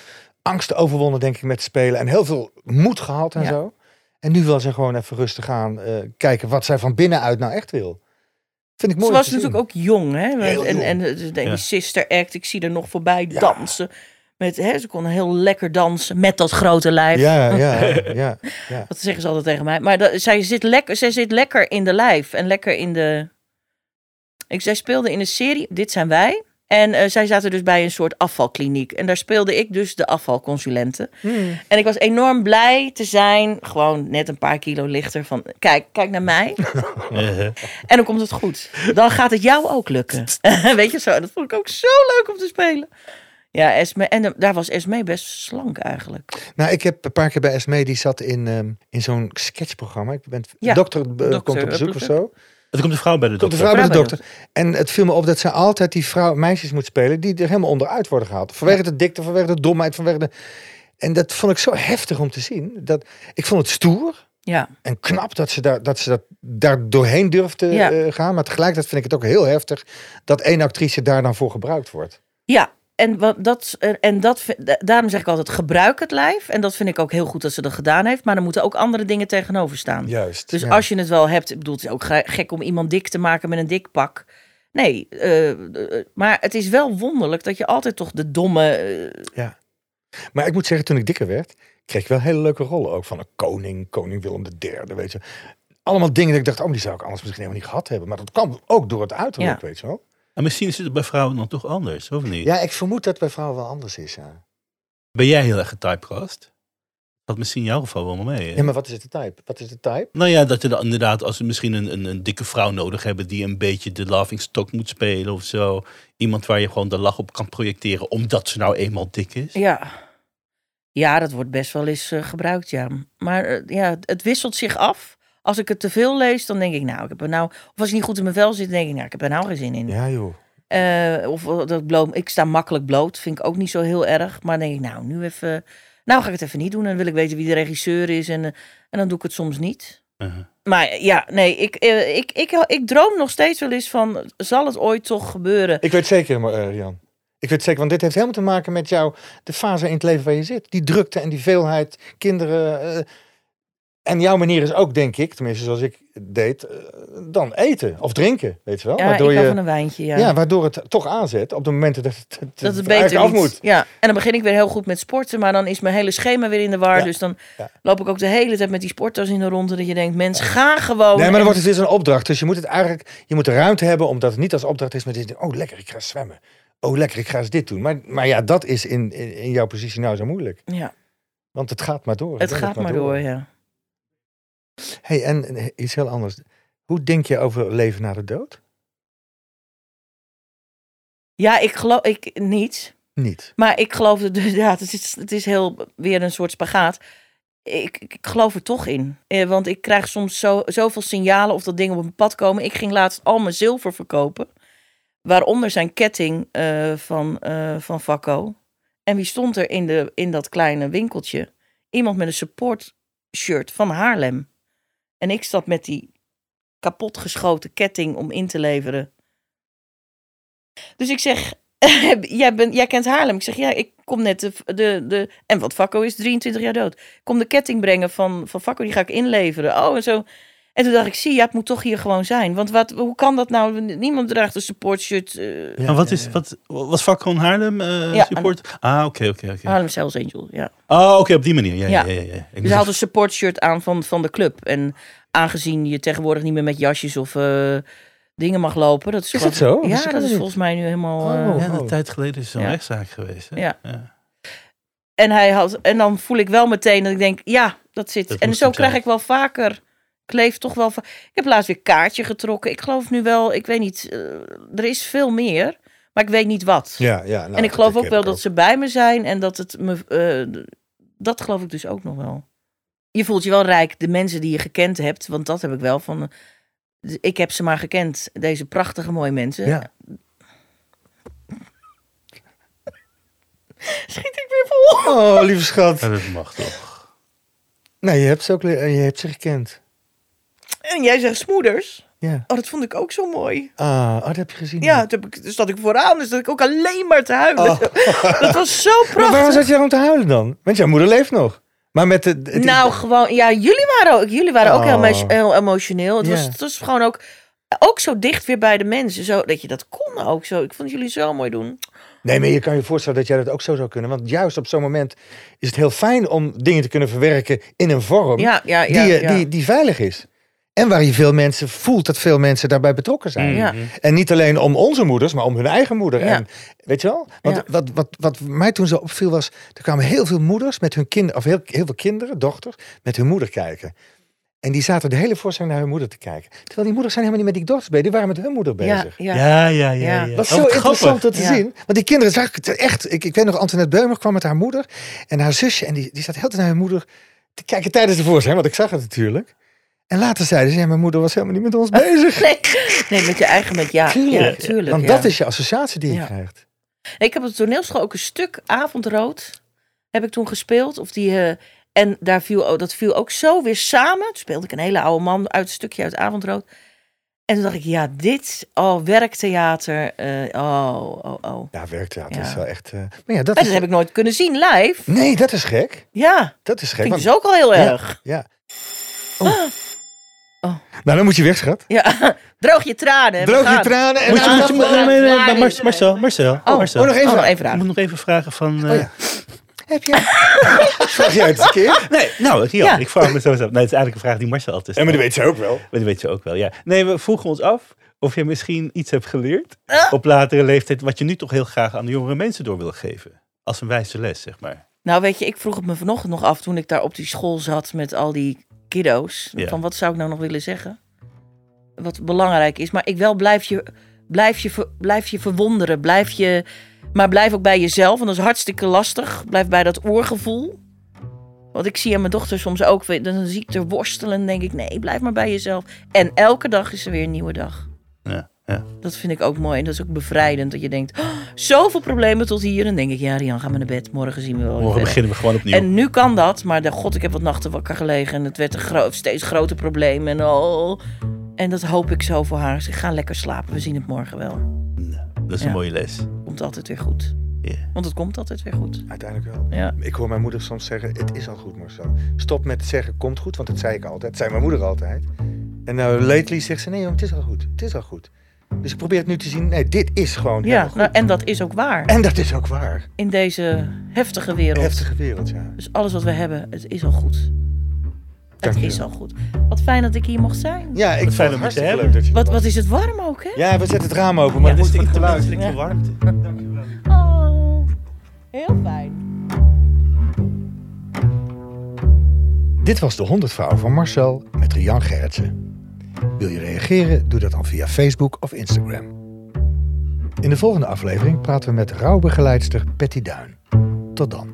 angst overwonnen, denk ik, met spelen. En heel veel moed gehad en Ja. zo. En nu wil ze gewoon even rustig aan eh, kijken wat zij van binnenuit nou echt wil. Vind ik mooi. Ze was natuurlijk ook jong, hè. Heel en, jong. en de, de, Ja. die sister act, ik zie er nog voorbij Ja. dansen. Met, hè, ze kon heel lekker dansen met dat grote lijf. Ja, ja, ja. ja. Dat zeggen ze altijd tegen mij. Maar dat, zij, zit lekker, zij zit lekker in de lijf en lekker in de... Ik, zij speelde in een serie, Dit zijn wij. En eh, zij zaten dus bij een soort afvalkliniek. En daar speelde ik dus de afvalconsulente. Hmm. En ik was enorm blij te zijn. Gewoon net een paar kilo lichter. Van, kijk, kijk naar mij. Eh, En dan komt het goed. Dan gaat het jou ook lukken. Weet je zo? Dat vond ik ook zo leuk om te spelen. Ja, Esme, en eh, daar was Esme best slank eigenlijk. Nou, ik heb een paar keer bij Esmee, die zat in, ehm, in zo'n sketchprogramma. Ik ben, Ja, dokter eh, dokter komt op bezoek of zo. Er komt een vrouw bij de Komt de dokter. vrouw bij de dokter. En het viel me op dat ze altijd die vrouw, meisjes moet spelen die er helemaal onderuit worden gehaald. Vanwege de dikte, vanwege de domheid, vanwege de... En dat vond ik zo heftig om te zien. Dat, ik vond het stoer Ja, en knap dat ze, daar, dat, ze dat daar doorheen durfde Ja. eh, gaan. Maar tegelijkertijd vind ik het ook heel heftig dat één actrice daar dan voor gebruikt wordt. ja. En, wat, dat, en- dat, daarom zeg ik altijd, gebruik het lijf. En dat vind ik ook heel goed dat ze dat gedaan heeft. Maar er moeten ook andere dingen tegenover staan. Juist. Dus ja. als je het wel hebt, ik bedoel, het is ook ge- gek om iemand dik te maken met een dik pak. Nee, eh, eh, maar het is wel wonderlijk dat je altijd toch de domme... eh, Maar ik moet zeggen, toen ik dikker werd, kreeg ik wel hele leuke rollen ook. Van een koning, koning Willem III, weet je. Allemaal dingen dat ik dacht, oh, die zou ik anders misschien helemaal niet gehad hebben. Maar dat kwam ook door het uiterlijk, weet je wel. En misschien is het bij vrouwen dan toch anders, of niet? Ja, ik vermoed dat het bij vrouwen wel anders is, ja. Ben jij heel erg getypecast? Dat misschien in jouw geval wel mee. hè? Ja, maar wat is het de type? Wat is de type? Nou ja, dat je dan inderdaad, als we misschien een, een, een dikke vrouw nodig hebben die een beetje de laughing stock moet spelen of zo. Iemand waar je gewoon de lach op kan projecteren, omdat ze nou eenmaal dik is. Ja. ja, dat wordt best wel eens eh, gebruikt, ja. Maar eh, ja, het wisselt zich af. Als ik het te veel lees, dan denk ik, nou, ik heb er nou... Of als ik niet goed in mijn vel zit, dan denk ik, nou, ik heb er nou geen zin in. Ja, joh. Eh, of dat ik bloot, ik sta makkelijk bloot, vind ik ook niet zo heel erg. Maar dan denk ik, nou, nu even, nou ga ik het even niet doen. En dan wil ik weten wie de regisseur is en, eh, en dan doe ik het soms niet. Uh-huh. Maar eh, ja, nee, ik, eh, ik, ik, ik droom nog steeds wel eens van, zal het ooit toch gebeuren? Ik weet zeker, maar, eh, Jan. Ik weet zeker, want dit heeft helemaal te maken met jou, de fase in het leven waar je zit. Die drukte en die veelheid, kinderen. En jouw manier is ook, denk ik, tenminste zoals ik deed, eh, dan eten of drinken, weet je wel. Ja, waardoor ik je, van een wijntje, ja. ja. waardoor het toch aanzet op de momenten dat het, dat het beter af moet. Ja, en dan begin ik weer heel goed met sporten, maar dan is mijn hele schema weer in de war. Ja. Dus dan Ja. loop ik ook de hele tijd met die sporttas in de ronde. Dat je denkt, mens, ga gewoon. Nee, maar dan wordt het weer zo'n opdracht. Dus je moet het eigenlijk, je moet de ruimte hebben, omdat het niet als opdracht is, maar het is, oh lekker, ik ga zwemmen. Oh lekker, ik ga eens dit doen. Maar, maar ja, dat is in, in, in jouw positie nou zo moeilijk. Ja, Want het gaat maar door. het gaat maar door, ja. Hey, en en iets heel anders. Hoe denk je over leven na de dood? Ja, ik geloof, ik niet. Niet. Maar ik geloof het dus, ja, het is, het is heel weer een soort spagaat. Ik, ik, ik geloof er toch in. Eh, want ik krijg soms zo, zoveel signalen of dat dingen op mijn pad komen. Ik ging laatst al mijn zilver verkopen. Waaronder zijn ketting eh, van, eh van Vakko. En wie stond er in, de, in dat kleine winkeltje? Iemand met een support shirt van Haarlem. En ik zat met die kapotgeschoten ketting om in te leveren. Dus ik zeg, jij, jij kent Haarlem. Ik zeg, ja, ik kom net de, de. En wat Vakko is 23 jaar dood. Ik kom de ketting brengen van, van Vakko, die ga ik inleveren. Oh, en zo. En toen dacht ik, zie, ja, het moet toch hier gewoon zijn. Want wat, hoe kan dat nou? Niemand draagt een supportshirt. eh Maar wat is, wat, was in Haarlem eh, Ja, support? Ah, oké, oké, oké. Haarlem Hells Angel, ja. Oh, oké, op die manier. Ja, ja, Ja. ja. ja, ja. Ik Dus hij had een supportshirt aan van, van de club. En aangezien je tegenwoordig niet meer met jasjes of eh, dingen mag lopen. Dat is, Is gewoon- dat zo? Ja, dat is volgens mij nu helemaal... eh, Oh. Ja, een tijd geleden is zo'n Ja. rechtszaak geweest. Hè? Ja. En, hij had, en dan voel ik wel meteen dat ik denk, ja, dat zit. Dat en zo krijg zijn. ik wel vaker. Ik leef toch wel. Ik heb laatst weer kaartje getrokken. Ik geloof nu wel, ik weet niet, eh, er is veel meer, maar ik weet niet wat. Ja, ja. nou, en ik geloof ook wel dat ze bij me zijn en dat het me. eh, dat geloof ik dus ook nog wel. Je voelt je wel rijk, de mensen die je gekend hebt, want dat heb ik wel van. eh, Ik heb ze maar gekend, deze prachtige mooie mensen. Ja. Schiet ik weer vol. Oh, lieve schat. Ja, dat mag toch. Nee, je hebt ze ook je hebt ze gekend. En jij zegt smoeders. Ja. Oh, dat vond ik ook zo mooi. Ah, oh, dat heb je gezien. Ja, toen heb ik, dus zat ik vooraan, dus dat ik ook alleen maar te huilen. Oh. Dat was zo Maar waarom prachtig. zat je om te huilen dan? Want jouw moeder leeft nog. Maar met de... het- Nou, gewoon, ja, jullie waren ook, jullie waren ook heel, Oh. heel emotioneel. Het, was, het was gewoon ook, ook zo dicht weer bij de mensen. Zo, dat je dat kon ook zo. Ik vond jullie zo mooi doen. Nee, maar je kan je voorstellen dat jij dat ook zo zou kunnen. Want juist op zo'n moment is het heel fijn om dingen te kunnen verwerken in een vorm Ja, ja, ja. die, die, die veilig is. En waar je veel mensen voelt dat veel mensen daarbij betrokken zijn. Ja. Mhm. En niet alleen om onze moeders, maar om hun eigen moeder. Ja. En, weet je wel? Want Ja. wat, wat, wat mij toen zo opviel was, er kwamen heel veel moeders met hun kinderen, of heel, heel veel kinderen, dochters, met hun moeder kijken. En die zaten de hele voorstelling naar hun moeder te kijken. Terwijl die moeders zijn helemaal niet met die dochters bezig, die waren met hun moeder ja, bezig. ja. Ja, ja, ja. Ja. ja. Is Oh, zo interessant grappig. te Ja. zien. Want die kinderen zag ik het echt. Ik, ik weet nog, Antoinette Beumer kwam met haar moeder en haar zusje. En die, die zat heel de tijd naar hun moeder te kijken tijdens de voorstelling. Want ik zag het natuurlijk. En later zeiden ze, ja, mijn moeder was helemaal niet met ons bezig. Nee, nee, met je eigen, met ja, ja, tuurlijk. Want ja. dat is je associatie die je Ja. krijgt. Ik heb op de toneelschool ook een stuk Avondrood heb ik toen gespeeld. Of die, eh, en daar viel, ook- dat viel ook zo weer samen. Toen speelde ik een hele oude man uit een stukje uit Avondrood. En toen dacht ik, ja, dit, oh, werktheater, eh, oh, oh, oh. Ja, werktheater Ja. is wel echt... eh, Maar ja, dat is... heb ik nooit kunnen zien live. Nee, dat is gek. Ja, Dat is gek. vind ik want- dus ook al heel Ja. erg. Ja. Oh. Nou, dan moet je weg, schat. Ja, droog je tranen. Droog je tranen en Moet je, dan moet je, gaan we- nee, nee, nee, maar Mar- Marcel, Marcel, Oh, Marcel. oh, nog even. Oh, nog één Ik moet nog even vragen van... eh, Oh ja. Heb je... Vraag jij het een keer? Nee, nou, Ja. ik vraag me zo af. Nee, het is eigenlijk een vraag die Marcel altijd Ja, maar stelt. dat weet ze ook wel. Maar dat weet je ook wel, ja. Nee, we vroegen ons af of je misschien iets hebt geleerd Ah. op latere leeftijd, wat je nu toch heel graag aan de jongere mensen door wil geven. Als een wijze les, zeg maar. Nou, weet je, ik vroeg het me vanochtend nog af toen ik daar op die school zat met al die kiddo's. Ja. Van wat zou ik nou nog willen zeggen? Wat belangrijk is. Maar ik wel blijf je, blijf je, blijf je verwonderen. Blijf je, maar blijf ook bij jezelf. Want dat is hartstikke lastig. Blijf bij dat oorgevoel. Want ik zie aan mijn dochter soms ook. Dan zie ik er worstelen en denk ik, nee, blijf maar bij jezelf. En elke dag is er weer een nieuwe dag. Ja. Dat vind ik ook mooi. En dat is ook bevrijdend. Dat je denkt, oh, zoveel problemen tot hier. En dan denk ik, ja, Rian, ga maar naar bed. Morgen zien we wel. Morgen beginnen we gewoon opnieuw. En nu kan dat, maar de, god, ik heb wat nachten wakker gelegen en het werd een gro- steeds groter probleem. En, oh, en dat hoop ik zo voor haar. Ze ga lekker slapen, we zien het morgen wel. dat is een mooie les. Komt altijd weer goed. Ja. Want het komt altijd weer goed. Uiteindelijk wel. Ja. Ik hoor mijn moeder soms zeggen, het is al goed Marcel. Stop met zeggen, komt goed, want dat zei ik altijd. Dat zei mijn moeder altijd. En nou, lately zegt ze, nee jong, het is al goed. Het is al goed. Dus ik probeer het nu te zien, nee, dit is gewoon Ja, nou, en dat is ook waar En dat is ook waar. in deze heftige wereld. Heftige wereld, ja. Dus alles wat we hebben, het is al goed. Het Dank je is al goed. Wat fijn dat ik hier mocht zijn. Ja, ik vond fijn het hartstikke leuk dat je Wat, wat is het warm ook, hè? Ja, we zetten het raam open, maar Ja, het is het de geluid. menselijke Ja. warmte. Oh, heel fijn. Dit was de 100 vrouwen van Marcel met Rian Gerritsen. Wil je reageren? Doe dat dan via Facebook of Instagram. In de volgende aflevering praten we met rouwbegeleidster Patty Duin. Tot dan.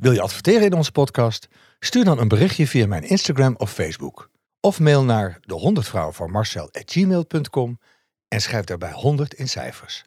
Wil je adverteren in onze podcast? Stuur dan een berichtje via mijn Instagram of Facebook. Of mail naar de 100 vrouwen van Marcel en schrijf daarbij 100 in cijfers.